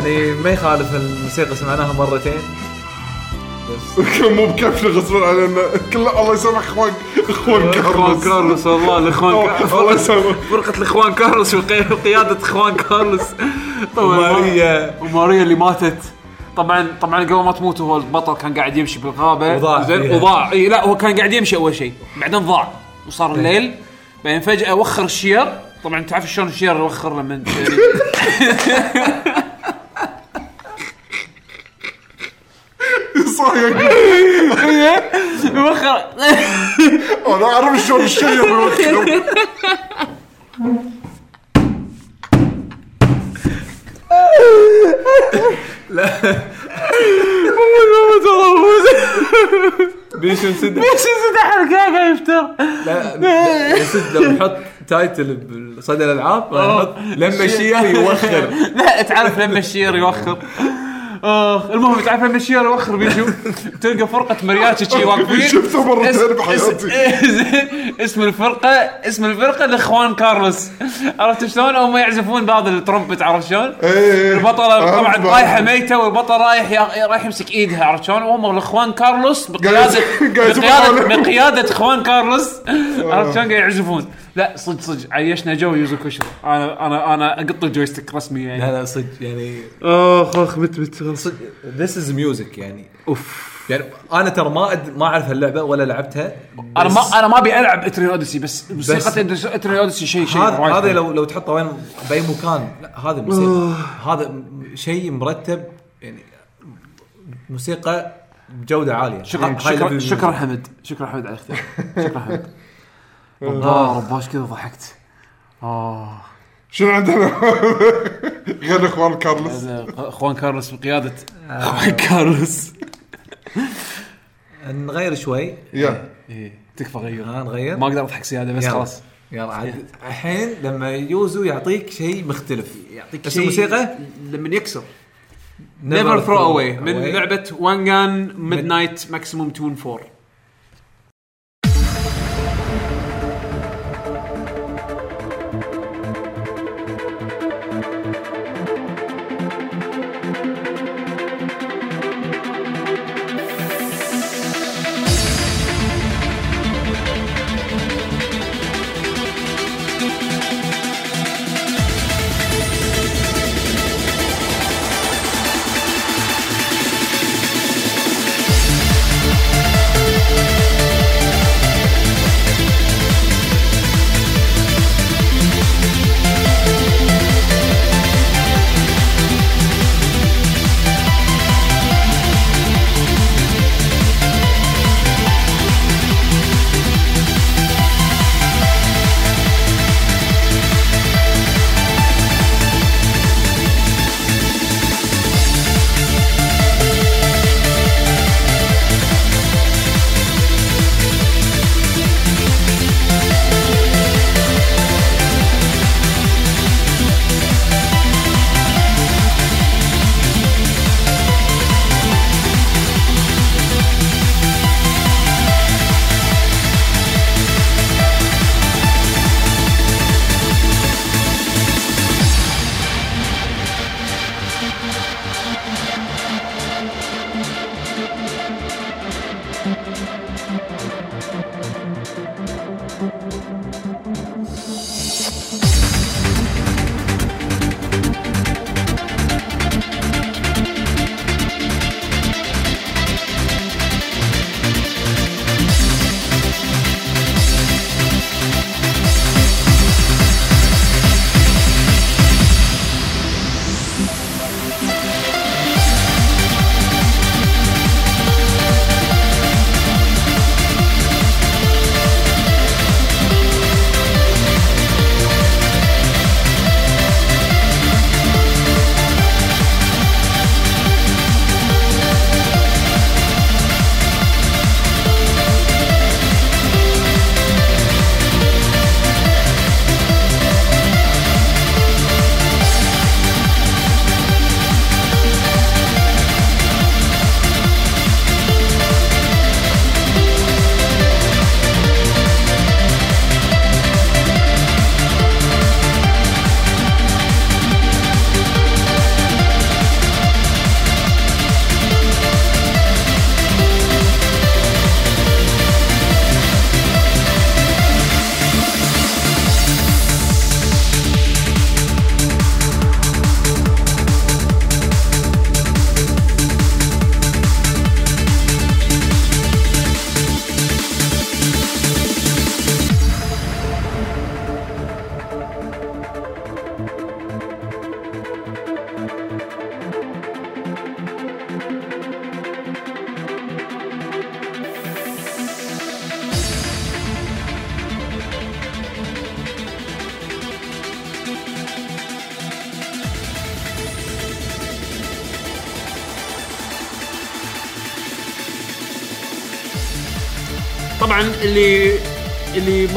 يعني ما يخالف الموسيقى سمعناها مرتين. بس. مو بكفي غصبا علينا. كله الله يسامح اخوان إخوان إخوان كارلوس. كارلوس والله الاخوان الله يسامح. فرقة الإخوان كارلوس وقي- وقياده إخوان كارلوس. طبعا وماريا. وماريا اللي ماتت. طبعا طبعا قبل ما تموت هو البطل كان قاعد يمشي بالغابة. وضاع زين. وضاع. إي لا هو كان قاعد يمشي أول شيء. بعدين ضاع. وصار الليل. بعدين فجأة وخر الشير. طبعا تعرف شلون الشير يوخر لما يعني صاير أنا اعرف شلون الشيء يوخر. بيشو نسد إيش الحركه قاعد يفتر لا لا، نسد لو نحط تايتل بصدى الألعاب نحط لما الشير يوخر لا تعرف لما الشير يوخر اخ المهم تعرف لما الشير يوخر بيشو تلقى فرقة مرياتشي شي واقفين شفتها مرتين بحياتي. اسم الفرقه اسم الفرقة الاخوان كارلوس عرفت شلون هم يعزفون بهذا الترومبت عرفت شلون؟ إيه. البطلة أعرف طبعا بعد. رايحة ميتة والبطل رايح رايح يمسك إيدها عرفت شلون؟ وهم الإخوان كارلوس بقياده بقياده إخوان كارلوس عرفت شلون قاعد يعزفون لا صدق صدق. عيشنا جو يوزو كوشرو أنا أنا أنا أقط ال joystick رسمي يعني. لا لا صدق يعني. اخ اخ مت مت. صدق this is music يعني. أوف. يعني أنا ترى ما أد... ما أعرف اللعبه ولا لعبتها أنا ما أنا ما أبي ألعب Etrian Odyssey بس موسيقى Etrian Odyssey شيء شيء هذا. لو لو تحطه وين بأي مكان لا هذا موسيقى. هذا شيء مرتب يعني موسيقى بجوده عالية. شكرا شكرا شكرا. حمد شكرا حمد على الاختيار شكرا حمد. الله رباش كذا ضحكت. آه. شنو عندنا؟ غير إخوان كارلوس. إخوان كارلوس بقياده إخوان كارلوس. نغير شوي. يا. إيه تكفى غير. ها نغير. ما أقدر أضحك زيادة بس. خلاص. يلا عاد. الحين لما يوزو يعطيك شيء مختلف. يعطيك بس شيء الموسيقى؟ لما يكسر. never throw away من. لعبة Wangan Midnight Maximum Tune 4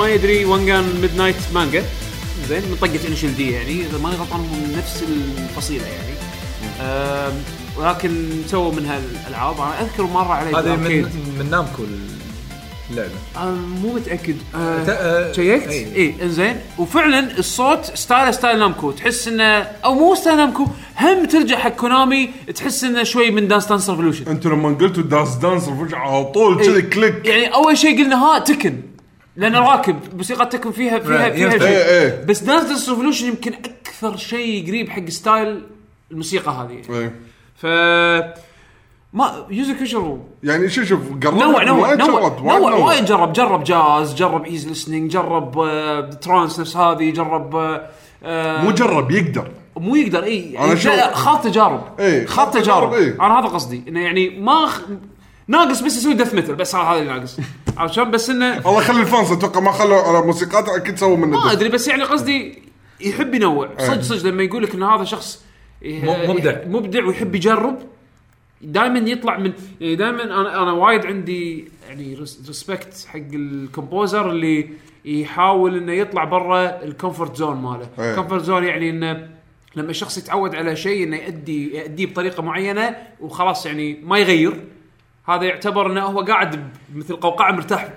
ما يدري Wangan Midnight manga زين من طقه Initial D يعني إذا ماني غلطان هم من نفس الفصيلة يعني. ولكن سووا منها الالعاب أنا أذكر مرة علي هذه. من من نامكو اللعبة. آه مو متأكد. آه آه، شيكت؟ اي إنزين. وفعلا الصوت style style نامكو. تحس انه أو مو style نامكو هم ترجع حق كونامي تحس إنه شوي من Dance Dance Revolution أنتوا لما قلتوا Dance Dance رفع على طول كذي إي. click. يعني أول شيء قلنا ها تكن. لأن راكب موسيقى تكن فيها فيها فيها. شيء إيه، إيه. بس Dance Dance Revolution يمكن أكثر شيء قريب حق style الموسيقى هذه. يعني. ف ما يوزو كوشرو يعني شوف شوف قرب نوع نوع نوع وايد جرب. جرب جاز جرب easy listening جرب آه، trance نفس هذه جرب آه، آه، مو جرب يقدر. مو يقدر إي. يعني خاض تجارب. خاض تجارب،. أنا هذا قصدي إنه يعني ما خ... ناقص بس يسوي death metal بس هذا اللي ناقص. عرفت شلون بس انه الله يخلي ال fans أتوقع ما خلوا على موسيقاته أكيد سووا منه ما. أدري بس يعني قصدي يحب ينوع إيه. صدق صدق لما يقول لك إن هذا شخص م- مبدع. مبدع ويحب يجرب دائما يطلع من يعني دائما أنا أنا وايد عندي يعني respect حق ال composer اللي يحاول إنه يطلع برا ال comfort zone ماله إيه. ال comfort zone يعني إنه لما الشخص يتعود على شيء إنه يؤدي يؤديه بطريقة معينة وخلاص يعني ما يغير هذا يعتبر إنه هو قاعد مثل قوقعة مرتاح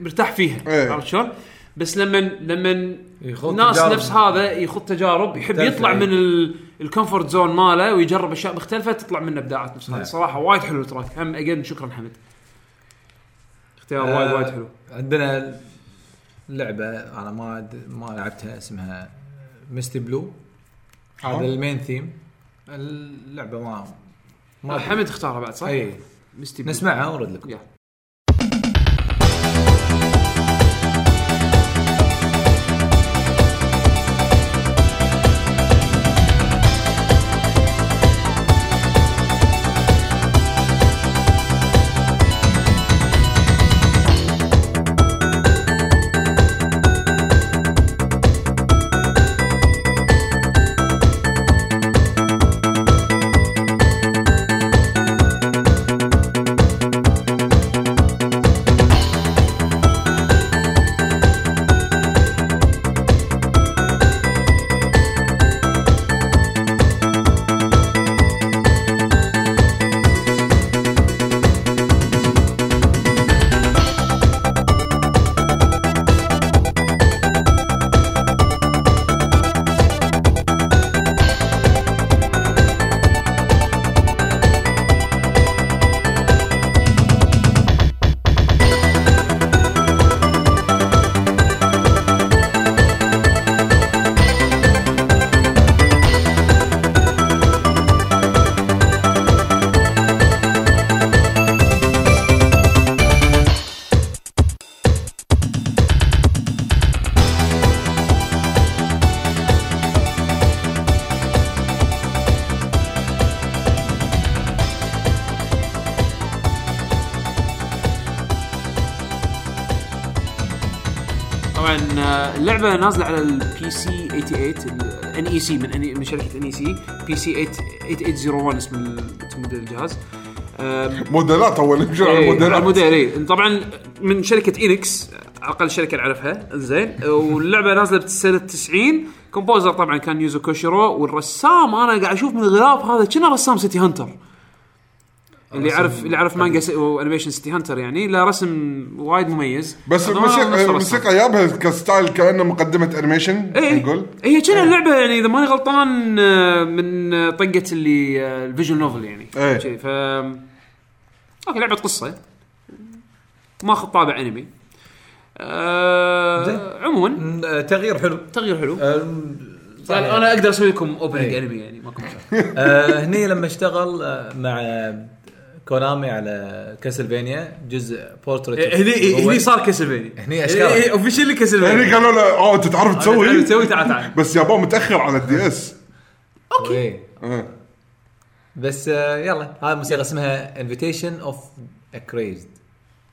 مرتاح فيها إيه. عرفت شلون؟ بس لما لما يخوض الناس تجارب. نفس هذا يخوض تجارب يحب يطلع إيه. من ال- ال comfort zone ماله ويجرب أشياء مختلفة تطلع منه ابداعات نفس هذه نعم. صراحة وايد حلو ال track هم again شكرا حمد اختيار آه، وايد وايد حلو عندنا لعبة أنا ما ما لعبتها اسمها Misty Blue هذا ال main theme اللعبه ما ما حمد اختارها بعد صح؟ اي Misty. نسمعها ونرد لكم يلا. اللعبة نازلة على ال PC 88 ال NEC من NE من شركة NEC PC 8801 اسم موديل الجهاز. موديلات أول نمشي على إيه، على الموديلات الموديل اي طبعا من شركة Enix أقل شركة نعرفها. زين واللعبة نازلة بسنه 90 composer طبعا كان يوزو كوشيرو والرسام أنا قاعد أشوف من الغلاف هذا كنا رسام City Hunter. اللي يعرف اللي يعرف manga و animation City Hunter يعني له رسم وايد مميز. بس الموسيقى. الموسيقى جابها ك style كأنه مقدمة animation إيه نقول هي كنا اللعبه يعني إذا ماني غلطان آه، من آه، طقة اللي آه، ال visual novel يعني. إيه. شي، ف okay لعبة قصة. ماخذ طابع انمي. آه عموما. آه، تغيير حلو. تغيير حلو. أنا أقدر أسوي لكم opening إيه. انمي يعني ماكو مشكلة. آه، هني لما اشتغل آه، مع كونامي على Castlevania جزء بورتريت هني هني صار Castlevania. هني أشكال. officially هني Castlevania. قالوا له اوه أنت تعرف تسوي؟ تسوي تعال تعال. بس يابا متأخر على ال DS. okay. آه. بس آه، يلا هاي موسيقى اسمها Invitation of Crazed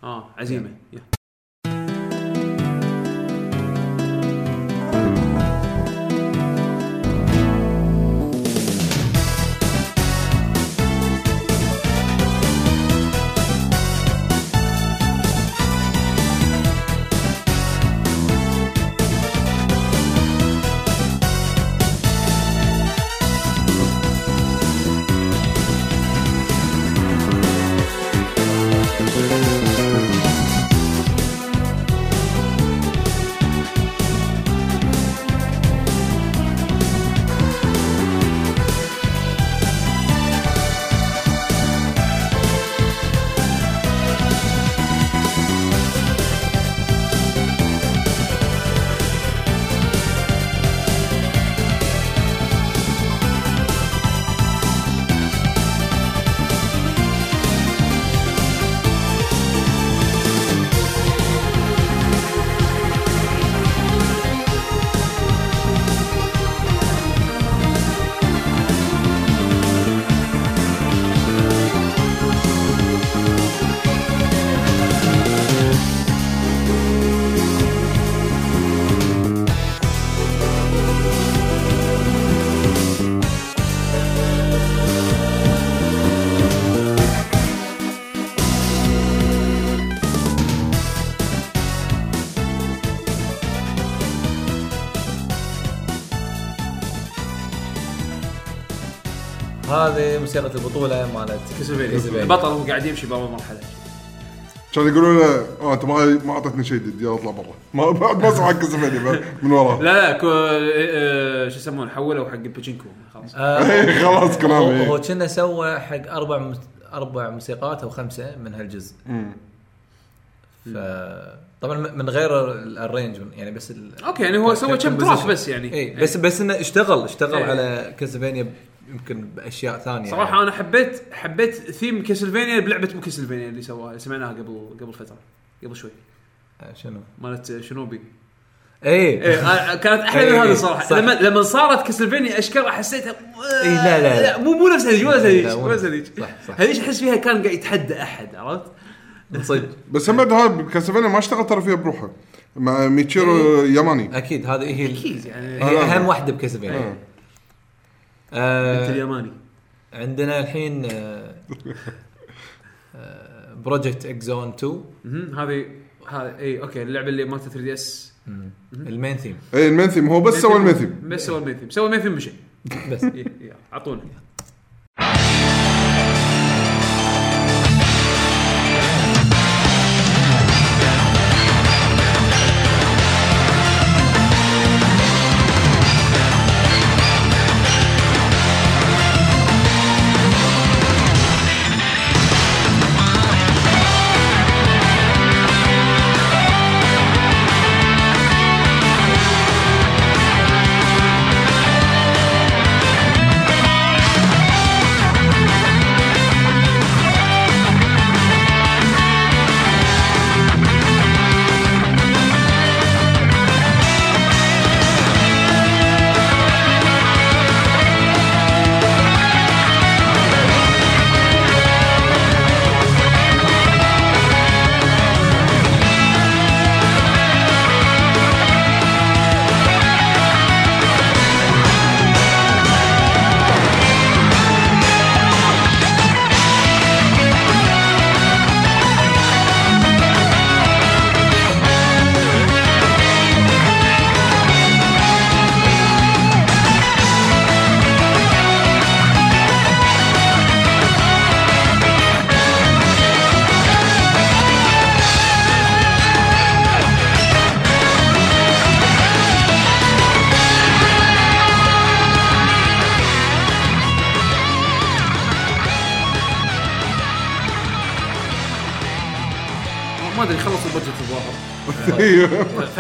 آه عزيمة. موسيقى البطولة مالت Castlevania. البطل هو قاعد يمشي بأول مرحلة. كان يقولون له آه أنت ما ما اعطيتني شيء جديد يلا أطلع برا. ما بعد ما اسمع حق Castlevania من وراه. لا لا كو... آه، شو يسمونه حولوا حق الباتشينكو خلاص. إيه، خلاص هو كلامي هو كنا سوى حق أربع مس- أربع موسيقات أو خمسة من هالجزء. ف طبعا من غير ال- ال arrangement يعني بس ال... okay يعني هو سوى كم track بس يعني. اي بس بس إنه اشتغل اشتغل إيه. على Castlevania يمكن بأشياء ثانية صراحة يعني. أنا حبيت حبيت theme Castlevania بلعبة مو Castlevania اللي سواها اللي سمعناها قبل قبل فترة قبل شوي آه، شنو؟ مالت شنوبي اي إيه آه، كانت أحلى من إيه، هذه صراحة صح. لما لما صارت Castlevania أشكال حسيتها إيه، لا، لا، لا. مو مو نفس هذيك مو نفس هذيك لا، مو نفس هذيك صح، صح. هذيك أحس فيها كان قاعد يتحدى أحد عرفت؟ صدق بس هم بعد هاي Castlevania ما اشتغل ترى فيها بروحه مع ميتشيرو ياماني أكيد هذه هي أكيد يعني هي آه. أهم واحدة ب Castlevania آه. انت آه اليماني. عندنا الحين Project X Zone 2 مهم، هذه هذه إي okay اللعبة اللي مالت 3 DS ال main theme إي ال main theme هو بس سوى ال main theme بس سوى ال main theme سوى ال main theme مشي بس. أعطونا.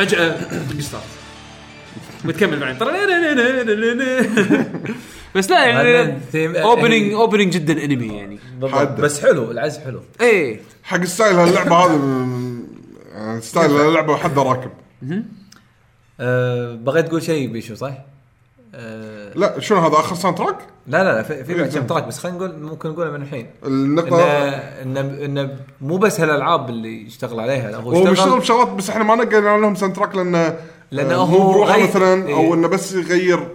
فجأة start بتكمل بعدين بس لا يعني opening opening جدا انمي يعني. بالضبط. بس حلو العزف حلو. إيه. حق style هاللعبة هذا يعني style هاللعبة حد راكب. أه بغيت تقول شيء بيشو صح؟ أه لا شنو هذا آخر soundtrack؟ لا لا لا في, في بعد إيه، كم track بس خلينا نقول ممكن نقوله من الحين انه النقطه انه انه مو بس هالألعاب اللي اشتغل عليها لا، هو بيشتغل بشغلات بس إحنا ما نقلنا لهم soundtrack لأنه لأنه آه، هو مو بروحه مثلا أو إيه. إنه بس يغير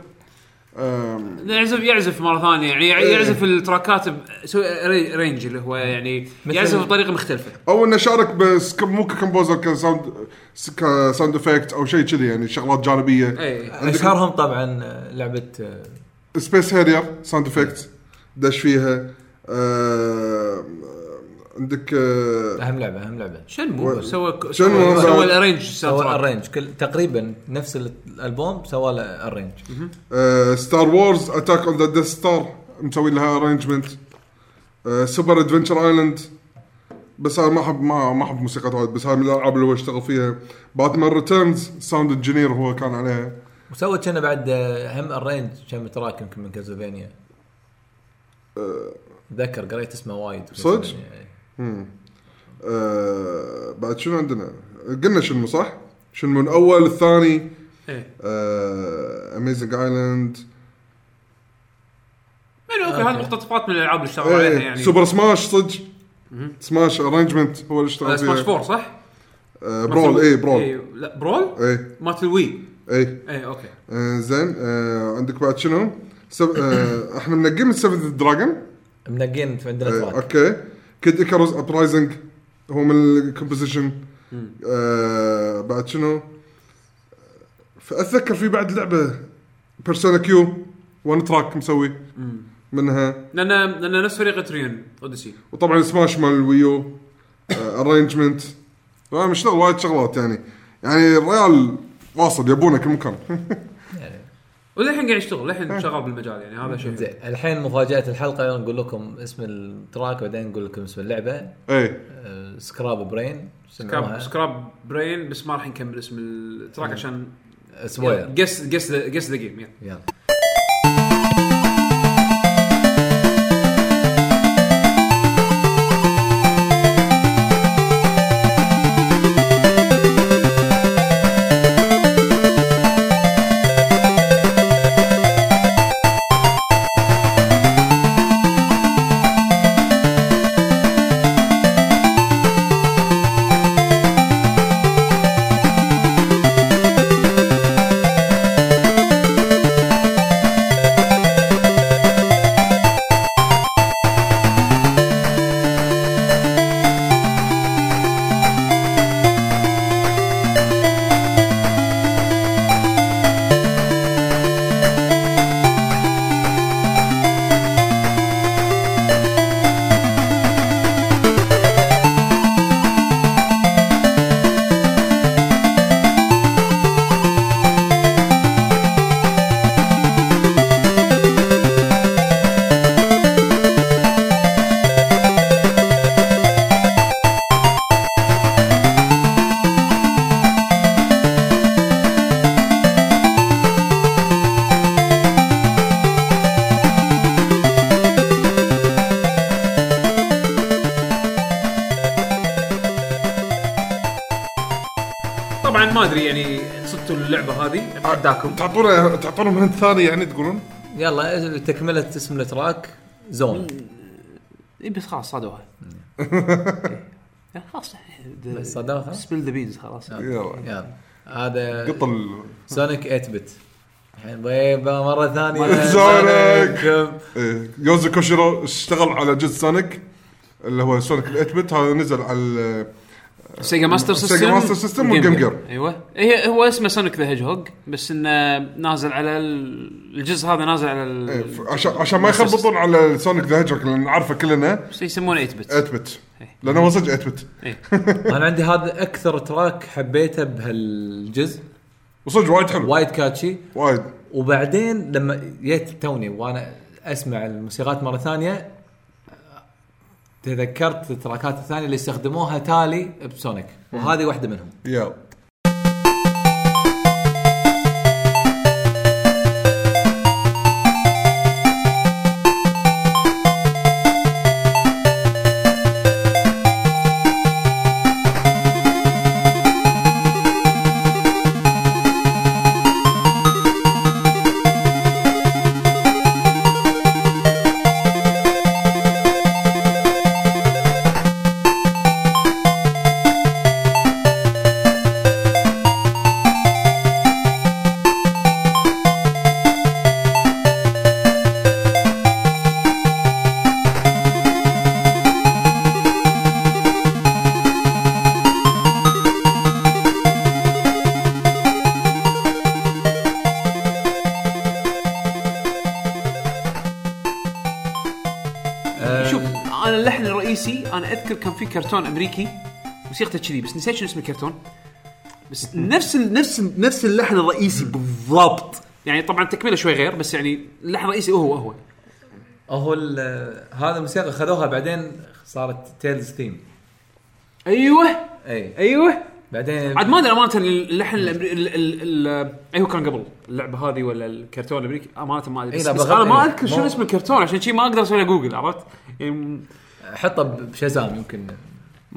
يعزف يعزف مرة ثانية. يعني يعزف ال tracks بسوي re- arrange اللي هو يعني يعزف بطريقة مختلفة. أو إنه شارك بس مو ك composer ك sound ك sound effect أو شيء كذي يعني شغلات جانبية. اي اشهرهم طبعا آه، لعبة Space Harrier sound effect دش فيها آه، عندك آه، أهم لعبة أهم لعبة. شنمو و- سوى شنمو سوى. ال arrange سوى arrange. كل تقريبا نفس ال- الألبوم سوى له arrange. Star Wars Attack on the Death Star مسوي لها arrangement Super Adventure Island بس أنا ما احب ما ما أحب موسيقى وايد بس هاي من الألعاب اللي هو اشتغل فيها. Batman Returns sound engineer هو كان عليها. وسوى كنا بعد آه، هم arrange كم track يمكن من Castlevania أتذكر قريت اسمه وايد صدق؟ إيه. آه بعد شنو عندنا؟ قلنا شنو صح؟ شنو الأول الثاني؟ إيه. Amazing Island يعني أوكي هذه مقتطفات من الألعاب اللي اشتغلوا عليها يعني. Super Smash صدق. Smash arrangement هو اللي اشتغل آه، فيها. Smash Four صح؟ آه Brawl اي Brawl إيه، لا Brawl؟ اي مالت ال Wii اي اي أوكي. آه زين. آه عندك بعد شنو؟ سب... آه إحنا منقين من 7th Dragon منقين في عندنا آه track أوكي. Kid Icarus Uprising هو من ال composition. آه بعد شنو؟ فأتذكر في بعد لعبة Persona Q one track مسوي. منها. لأن لأن نفس فريق Etrian Odyssey وطبعا سماش مال ال Wii U arrangement مشتغل وايد شغلات يعني. يعني الريال واصل يبونه كل مكان. وللحين قاعد يشتغل للحين شغال بالمجال يعني هذا شيء. زين الحين مفاجأة الحلقة نقول لكم اسم ال track بعدين نقول لكم اسم اللعبة. آه، سكراب برين سكراب سكراب برين بس ما راح نكمل اسم ال track عشان spoiler guess guess guess the game يلا. تعطونا تعطونهم hint ثاني يعني تقولون؟ يلا تكملة اسم ال track Zone. اي بس خلاص صادوها. إيه. خلاص. بس صداها spill the beans خلاص. يلا. يلا. هذا قط ال- Sonic 8 bit الحين بيبا مرة ثانية. Sonic. إيه، يوزو كوشيرو اشتغل على جزء Sonic اللي هو Sonic ال 8 bit هذا نزل على Sega Master System Sega Master System وال Game Gear. أيوه. هي هو اسمه Sonic the Hedgehog بس إنه نازل على ال- الجزء هذا نازل على إيه، ال- عشان عشان ما يخربطون على Sonic the Hedgehog اللي نعرفه كلنا. بس يسمونه 8 bit 8 bit لأنه هو صدق 8 bit أنا عندي هذا أكثر track حبيته بهالجزء. وصدق وايد حلو. وايد catchy وايد. وبعدين لما جيت توني وأنا أسمع الموسيقات مرة ثانية تذكرت ال tracks الثانية اللي استخدموها تالي ب Sonic وهذه واحدة منهم. يلا كرتون أمريكي. موسيقته كذي بس نسيت شنو اسم الكرتون. بس نفس ال نفس ال نفس اللحن الرئيسي بالضبط. يعني طبعا تكمله شوي غير بس يعني اللحن الرئيسي هو هو. هو ال- هذا الموسيقى خذوها بعدين صارت Tails theme أيوه. أي. أيوه. بعدين عاد ما أدري أمانة اللحن الامريكي ال- ال- ال- أي هو كان قبل؟ اللعبة هذه ولا الكرتون الأمريكي؟ أمانة ما أدري إي بس, لا، بس بغض- أنا ما إي، أذكر مو- شنو اسم الكرتون عشان شي ما أقدر أسوي له جوجل عرفت؟ يعني حطه ب Shazam يمكن.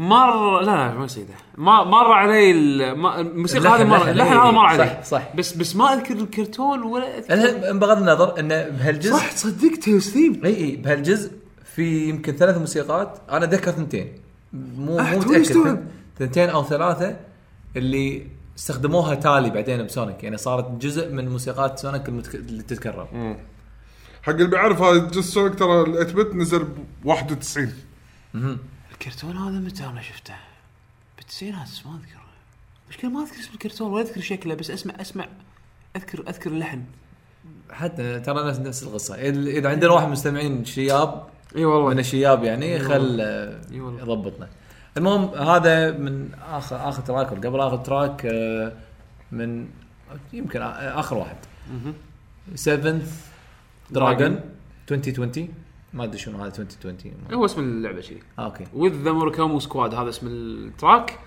مر لا لا ما سيده ما مر علي ال- ما- الموسيقى هذه مر اللحن، هذا مر صح، علي. صح. بس بس ما أذكر الكرتون ولا اذكر بغض النظر إنه بهالجزء صح تصدق ثيم إي إي بهالجزء في يمكن ثلاث موسيقات. أنا ذكر ثنتين. مو مو متأكد. ثنتين أو ثلاثة اللي استخدموها تالي بعدين ب Sonic. يعني صارت جزء من موسيقات Sonic. اللي تتكرر. حق اللي بيعرف هذا جزء Sonic ترى ال 8 bit نزل ب 91 الكرتون هذا متى أنا شفته؟ بالتسعينات بس ما اذكر مشكلة ما أذكر اسم الكرتون ولا أذكر شكله بس أسمع أسمع أذكر أذكر اللحن. حتى ترى نفس نفس القصة. اذا إذا عندنا واحد من المستمعين شياب إي والله. من الشياب يعني خل والله. يضبطنا. المهم هذا من اخر آخر track ولا قبل آخر track آه، من يمكن آخر واحد. 7 Dragon 2020 ما أدري شنو هذا 2020 ما- هو اسم اللعبة شيء آه، أوكي. with the Murakumo Squad هذا اسم ال track.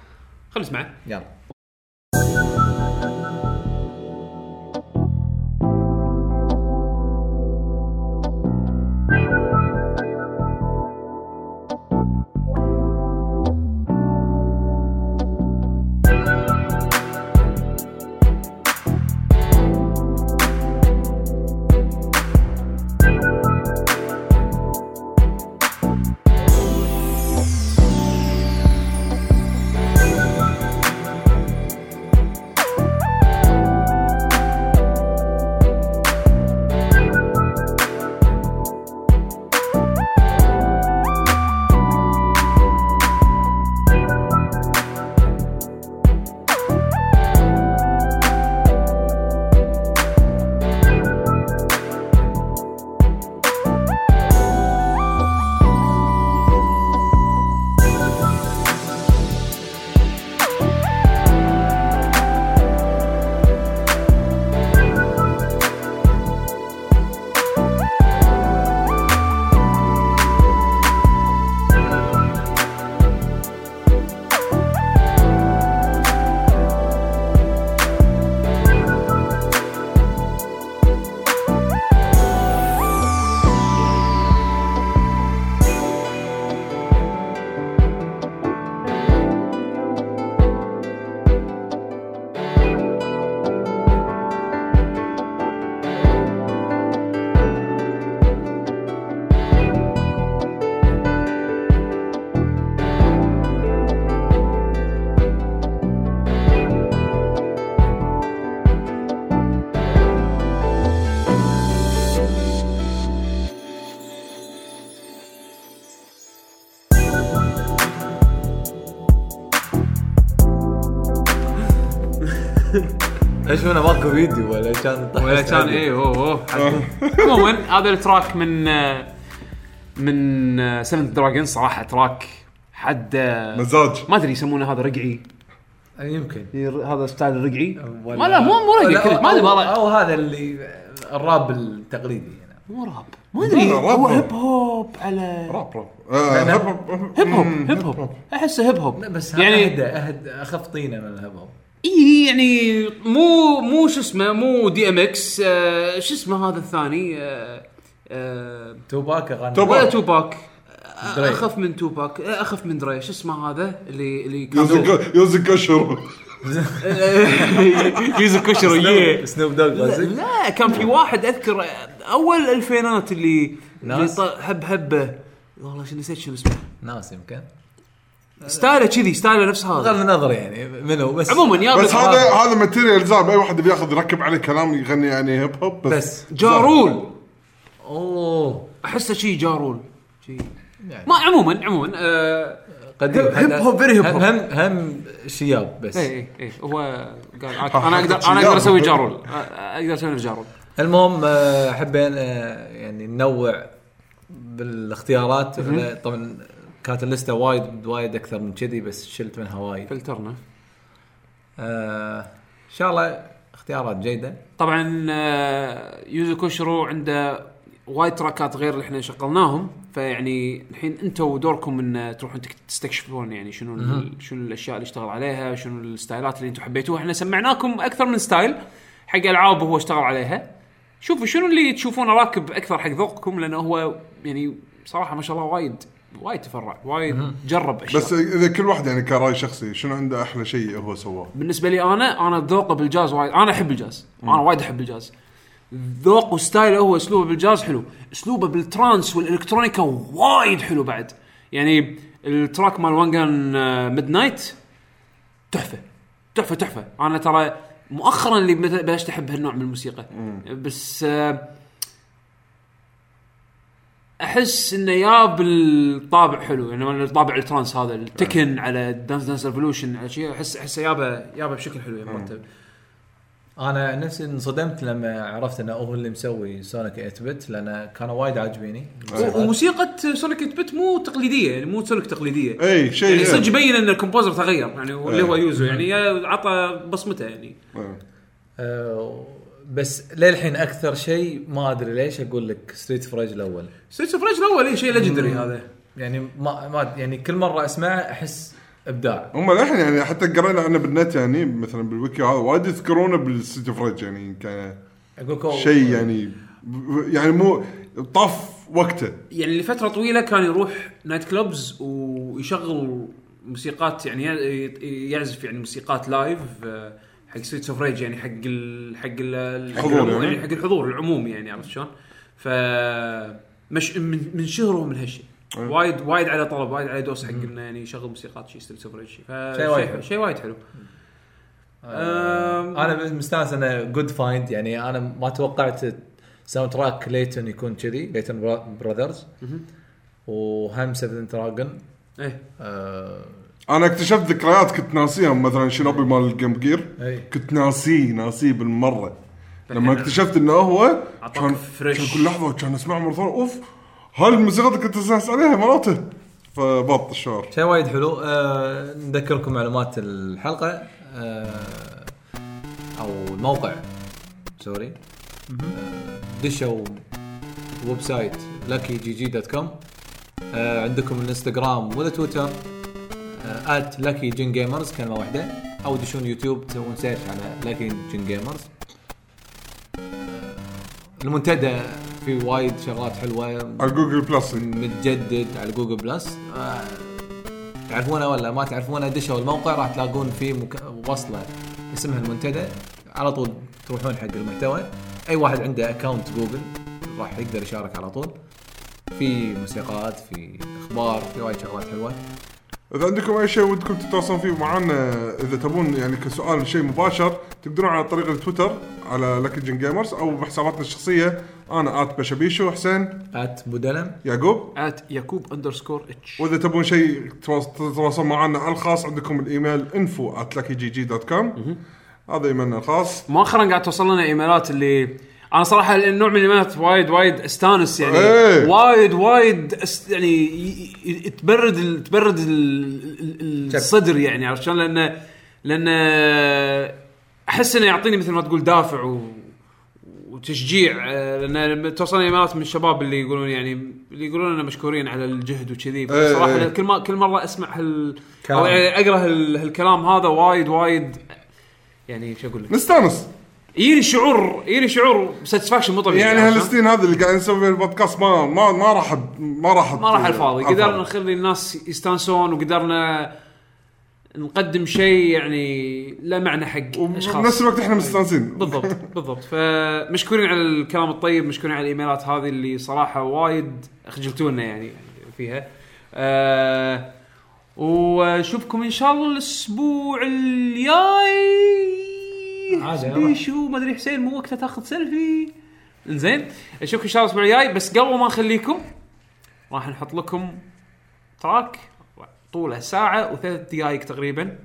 خلينا نسمعه. يلا. إيش هنا ماكو فيديو ولا كان ولا كان إيه اوه أوه. عموما هذا ال track من من 7th Dragon صراحة track حد مزاج. ما أدري يسمونه هذا رقعي. يمكن. هذا style ولا- ما لا مو مو رقعي ما أدري أو هذا اللي الراب التقليدي يعني. مو راب. ما أدري هو. hip hop على rap rap. hip hop hip hop hip hop أحسه hip hop بس يعني اهدى اهدى أخف طينة من ال hip hop اي يعني مو مو شو اسمه مو DMX آه شو اسمه هذا الثاني؟ آه آه توباك أغاني. توباك. ولا توباك. آه، Dre. أخف من توباك. أخف من Dre. شو اسمه هذا؟ اللي اللي يوزك يوزك اشهر يوزو كوشيرو yeah Snoop Dogg قصدك؟ لا كان في واحد أذكر أول الفينات اللي اللي ناس؟ ط- هب هبه والله شو نسيت شنو اسمه. ناس يمكن. ستايله كذي ستايله نفس هذا. بغض النظر يعني منو بس عموما يا بس هذا هذا ماتيريال زاب أي واحد بياخذ يركب عليه كلام يغني يعني هيب هوب بس, بس جارول. أوه. أحسه شي جارول. شي. يعني. ما عموما عموما آه قديم هيب- هيب هوب، hip هم hop. هم هم شياب بس. اي اي اي هو قال أنا أقدر أنا أقدر أسوي جارول. أقدر أسوي Ja Rule. المهم آه، حبينا آه، يعني ننوع بالإختيارات طبعا كانت اللستة وايد وايد أكثر من كذي بس شلت منها وايد. فلترنا. آه، إن شاء الله اختيارات جيدة. طبعا آه، Yuzo Koshiro عنده وايد تراكات غير اللي إحنا شغلناهم فيعني الحين أنتم دوركم إن تروحون تك- تستكشفون يعني شنو ال- شنو الأشياء اللي اشتغل عليها شنو الستايلات اللي أنتم حبيتوها. إحنا سمعناكم أكثر من style حق ألعاب هو اشتغل عليها. شوفوا شنو اللي تشوفونه راكب أكثر حق ذوقكم؟ لأنه هو يعني صراحة ما شاء الله وايد. وايد تفرع وايد جرب أشياء. بس إذا كل واحد يعني كرأي شخصي شنو عنده أحلى شيء هو سواه؟ بالنسبة لي أنا أنا ذوقه بالجاز وايد أنا أحب الجاز أنا وايد أحب الجاز. ذوق و style ه هو أسلوبه بالجاز حلو أسلوبه بال trance وال electronica وايد حلو بعد. يعني ال track مال Wangan Midnight تحفة تحفة تحفة. أنا ترى مؤخرا اللي بلشت أحب هالنوع من الموسيقى. بس آه، أحس إنه يا بالطابع حلو يعني من الطابع ال trance هذا التكن على Dance Dance Revolution على شيء احس أحسه يابا يابا بشكل حلو يعني مرتب. أنا نفسي انصدمت لما عرفت انه هو اللي مسوي Sonic 8 bit لأنه كانوا وايد عاجبيني. وموسيقى Sonic bit مو تقليدية يعني مو Sonic تقليدية. أي شيء يعني صدق يبين إن ال composer تغير يعني اللي هو. Yuzo يعني عطى بصمته يعني. إيه. بس للحين أكثر شيء ما أدري ليش أقول لك Streets of Rage الأول. Streets of Rage الأول إيه، شيء legendary هذا. يعني ما, ما يعني كل مرة أسمعه أحس إبداع. هم الحين يعني حتى قرينا عنه بالنت يعني مثلا بالويكي هذا وايد يذكرونه بال Streets of Rage يعني كان شيء يعني يعني مو طاف وقته. يعني لفترة طويلة كان يروح night clubs ويشغل موسيقات يعني ي- يعزف يعني موسيقات لايف آه، حق ستريتس اوف ريج يعني حق ال حق ال حق الحضور العموم يعني. يعني حق الحضور العمومي يعني عرفت شلون؟ ف مش من من شهره من هالشيء أه. وايد وايد على طلب وايد على دوس حق إنه يعني يشغل موسيقات شي ستريتس اوف ريج شيء وايد حلو. شيء وايد حلو آه، أنا مستانس إنه جود فايند يعني أنا ما توقعت ساوند تراك ليتن يكون كذي ليتن براذرز وهم 7th Dragon إيه آه أنا اكتشفت ذكريات كنت ناسيها مثلا Shinobi مال ال Game Gear. كنت ناسيه ناسيه بالمرة. لما اكتشفت إنه هو كان fresh. كان كل لحظة كان أسمع مرة ثانية أوف هاي الموسيقى اللي كنت استانس عليها مراته. فبط الشعور شيء وايد حلو. آه نذكركم معلومات الحلقة آه أو الموقع. sorry. آه دشوا website Lucky GG dot com. آه عندكم الإنستغرام والتويتر at Lucky Gen Gamers كلمه واحدة أو دشون يوتيوب تسوون search على Lucky Gen Gamers المنتدى في وايد شغلات حلوة. على Google Plus متجدد على Google Plus آه، تعرفونه ولا ما تعرفونه؟ دشوا الموقع راح تلاقون فيه مك... وصلة اسمها المنتدى. على طول تروحون حق المحتوى. أي واحد عنده account Google راح يقدر يشارك على طول. في موسيقات في أخبار في وايد شغلات حلوة. إذا عندكم أي شيء ودكم تتواصلون فيه معنا إذا تبون يعني كسؤال شيء مباشر تقدرون على طريق التويتر على Lucky Gen Gamers أو بحساباتنا الشخصية أنا at بشبيشو حسين. at بودلم. يعقوب. at يعقوب underscore H وإذا تبون شيء تواص- تتواصلون معنا على الخاص عندكم الإيميل info dot com هذا إيميلنا الخاص. مؤخرا قاعد توصل لنا إيميلات اللي أنا صراحة النوع من الايميلات وايد وايد استانس يعني إيه. وايد وايد أست يعني ي- ي- تبرد ال- تبرد ال- ال- الصدر يعني عرفت شلون لأن لأن أحس إنه يعطيني مثل ما تقول دافع و وتشجيع آه، لأن لما توصلني ايميلات من الشباب اللي يقولون يعني اللي يقولون لنا مشكورين على الجهد وكذي إيه، صراحة إيه. كل ما كل مرة أسمع هال كلام. أو يعني أقرأ هال- هالكلام هذا وايد وايد يعني شو أقول لك نستانس يجيني شعور يجيني شعور satisfaction مو طبيعي يعني؟ هالسنين هذه اللي قاعد نسوي البودكاست ما ما ما راح ما راح ما راح الفاضي. قدرنا نخلي الناس يستانسون وقدرنا نقدم شيء يعني له معنى حق وبنفس أشخاص. الوقت إحنا مستانسين. بالضبط بالضبط. فمشكورين على الكلام الطيب مشكورين على الإيميلات هذه اللي صراحة وايد خجلتونا يعني فيها. وأشوفكم إن شاء الله الأسبوع الجاي. عادي، يلا. بيشو ما أدري حسين مو وقته تاخذ سيلفي. إنزين اشوفكم ان شاء الله الأسبوع الجاي بس قبل ما نخليكم راح نحط لكم track طوله ساعة وثلاث دقائق تقريبا.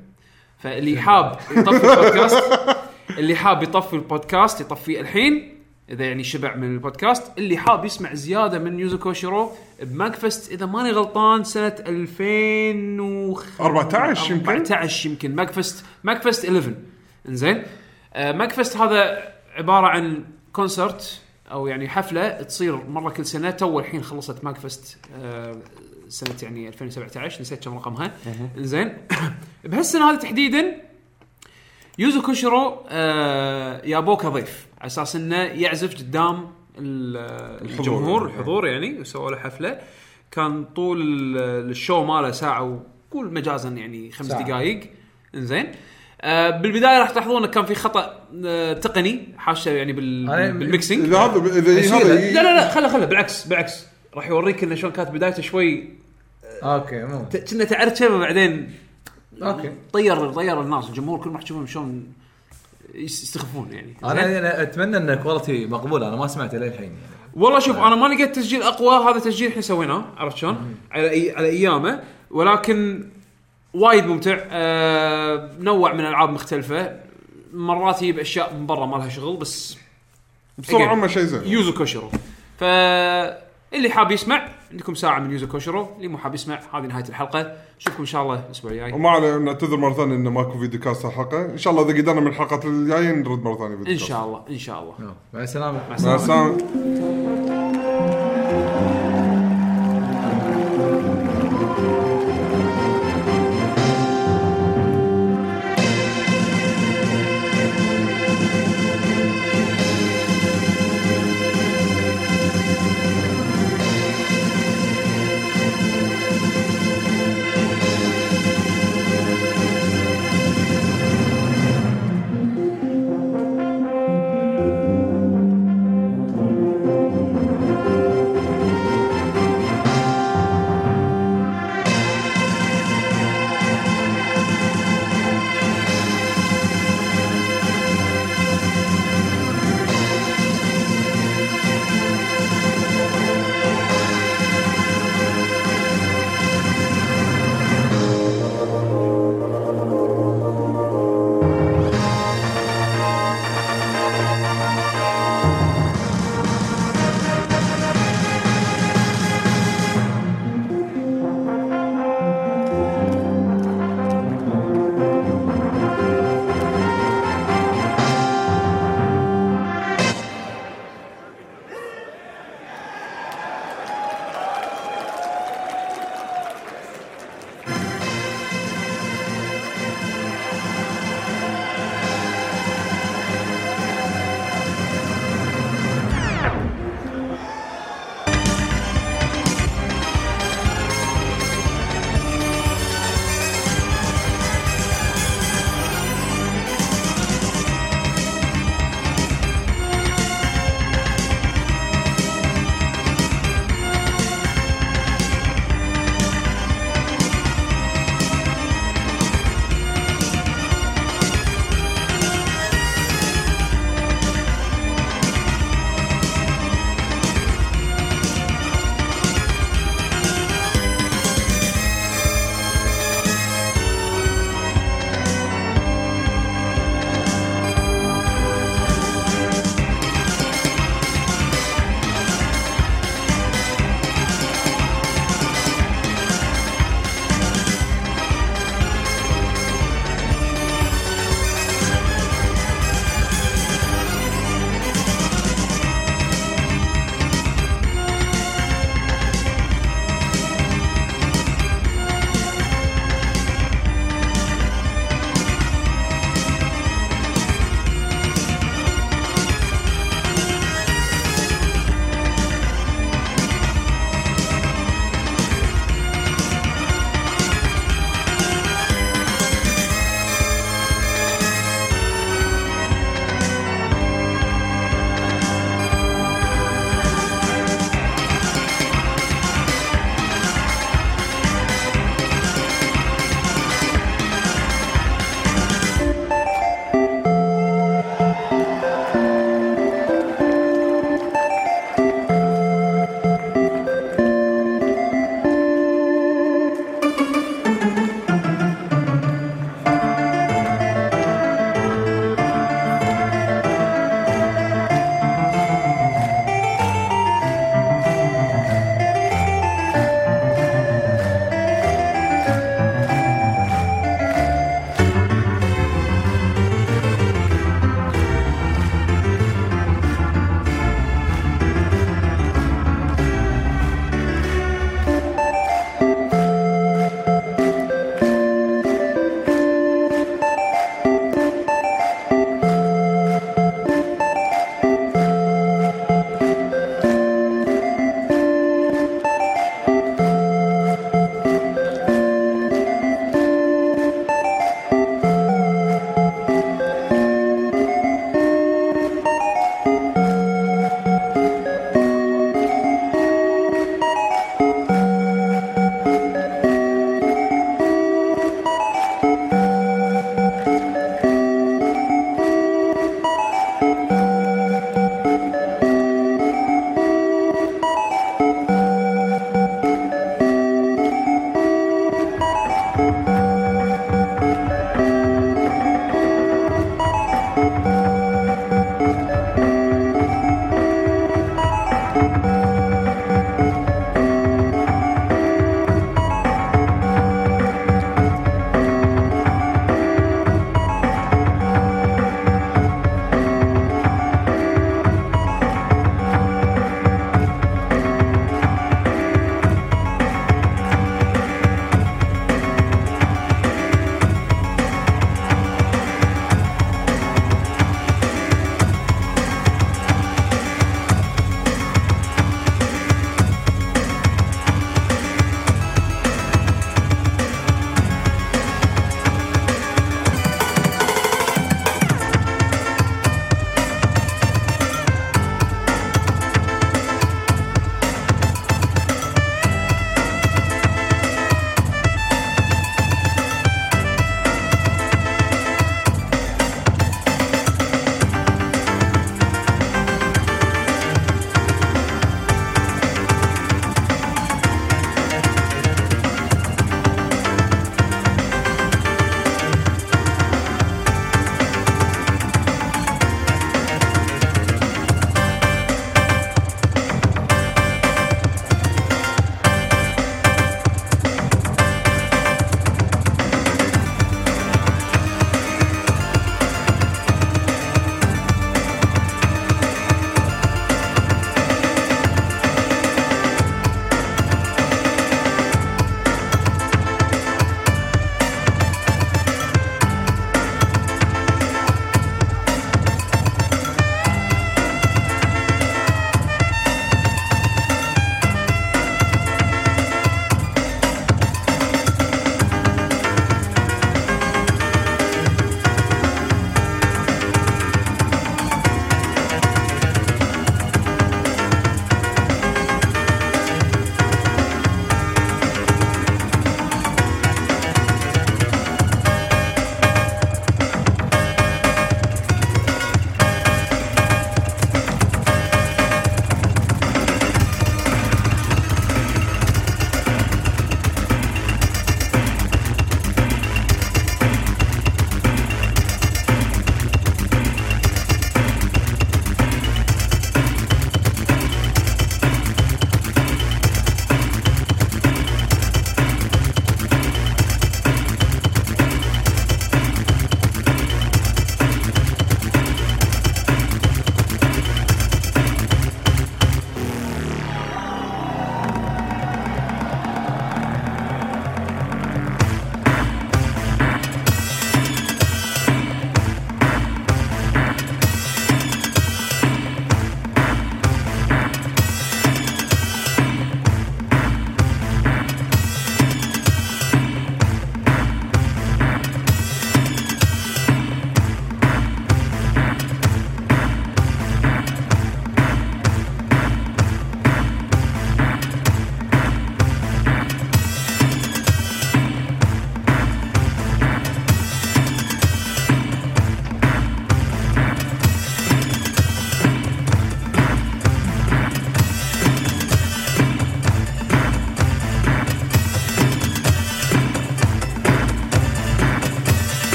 فاللي حاب يطفي البودكاست اللي حاب يطفي البودكاست يطفيه الحين إذا يعني شبع من البودكاست. اللي حاب يسمع زيادة من يوزو كوشيرو ب MAGFest إذا ماني غلطان سنة 2014 يمكن. 14 يمكن. MAGFest MAGFest 11 إنزين. MAGFest هذا عبارة عن concert أو يعني حفلة تصير مرة كل سنة. تو الحين خلصت MAGFest آه سنة يعني 2017 نسيت كم رقمها إنزين. بهالسنه هذه تحديدا يوزو كوشيرو آه يايبوه كضيف على أساس إنه يعزف قدام ال- الجمهور يعني. الحضور يعني وسووا له حفلة. كان طول ال- ال show ماله ساعة وقول مجازا يعني خمس. دقائق إنزين. آه بالبداية راح تلاحظون انه كان في خطأ آه تقني حاشه يعني بال هذا هذا لا لا لا خله خله بالعكس بالعكس. راح يوريك انه شلون كانت بدايته شوي okay مو. ت- كنا تعرشه بعدين okay. طير طير الناس الجمهور كل ما تشوفهم شلون يس- يستخفون يعني؟ أنا أنا أتمنى إن quality مقبول أنا ما سمعته للحين يعني. والله شوف أنا ما لقيت تسجيل أقوى هذا تسجيل إحنا سويناه عرفت شلون؟ على أي على أيامه. ولكن وايد ممتع. آه نوع من ألعاب مختلفة. مرات يجيب أشياء من برا ما لها شغل بس Again. عامه شيء زين. يوزو كوشيرو. فاللي حاب يسمع عندكم ساعة من يوزو كوشيرو. اللي مو حاب يسمع هذه نهاية الحلقة. نشوفكم إن شاء الله الأسبوع الجاي. وما عليه نعتذر مرة ثانية انه ماكو فيديو كاست الحلقة. إن شاء الله إذا قدرنا من الحلقات الجاية نرد مرة ثانية فيديو إن كاست. شاء الله إن شاء الله. مع السلامة. مع السلامة.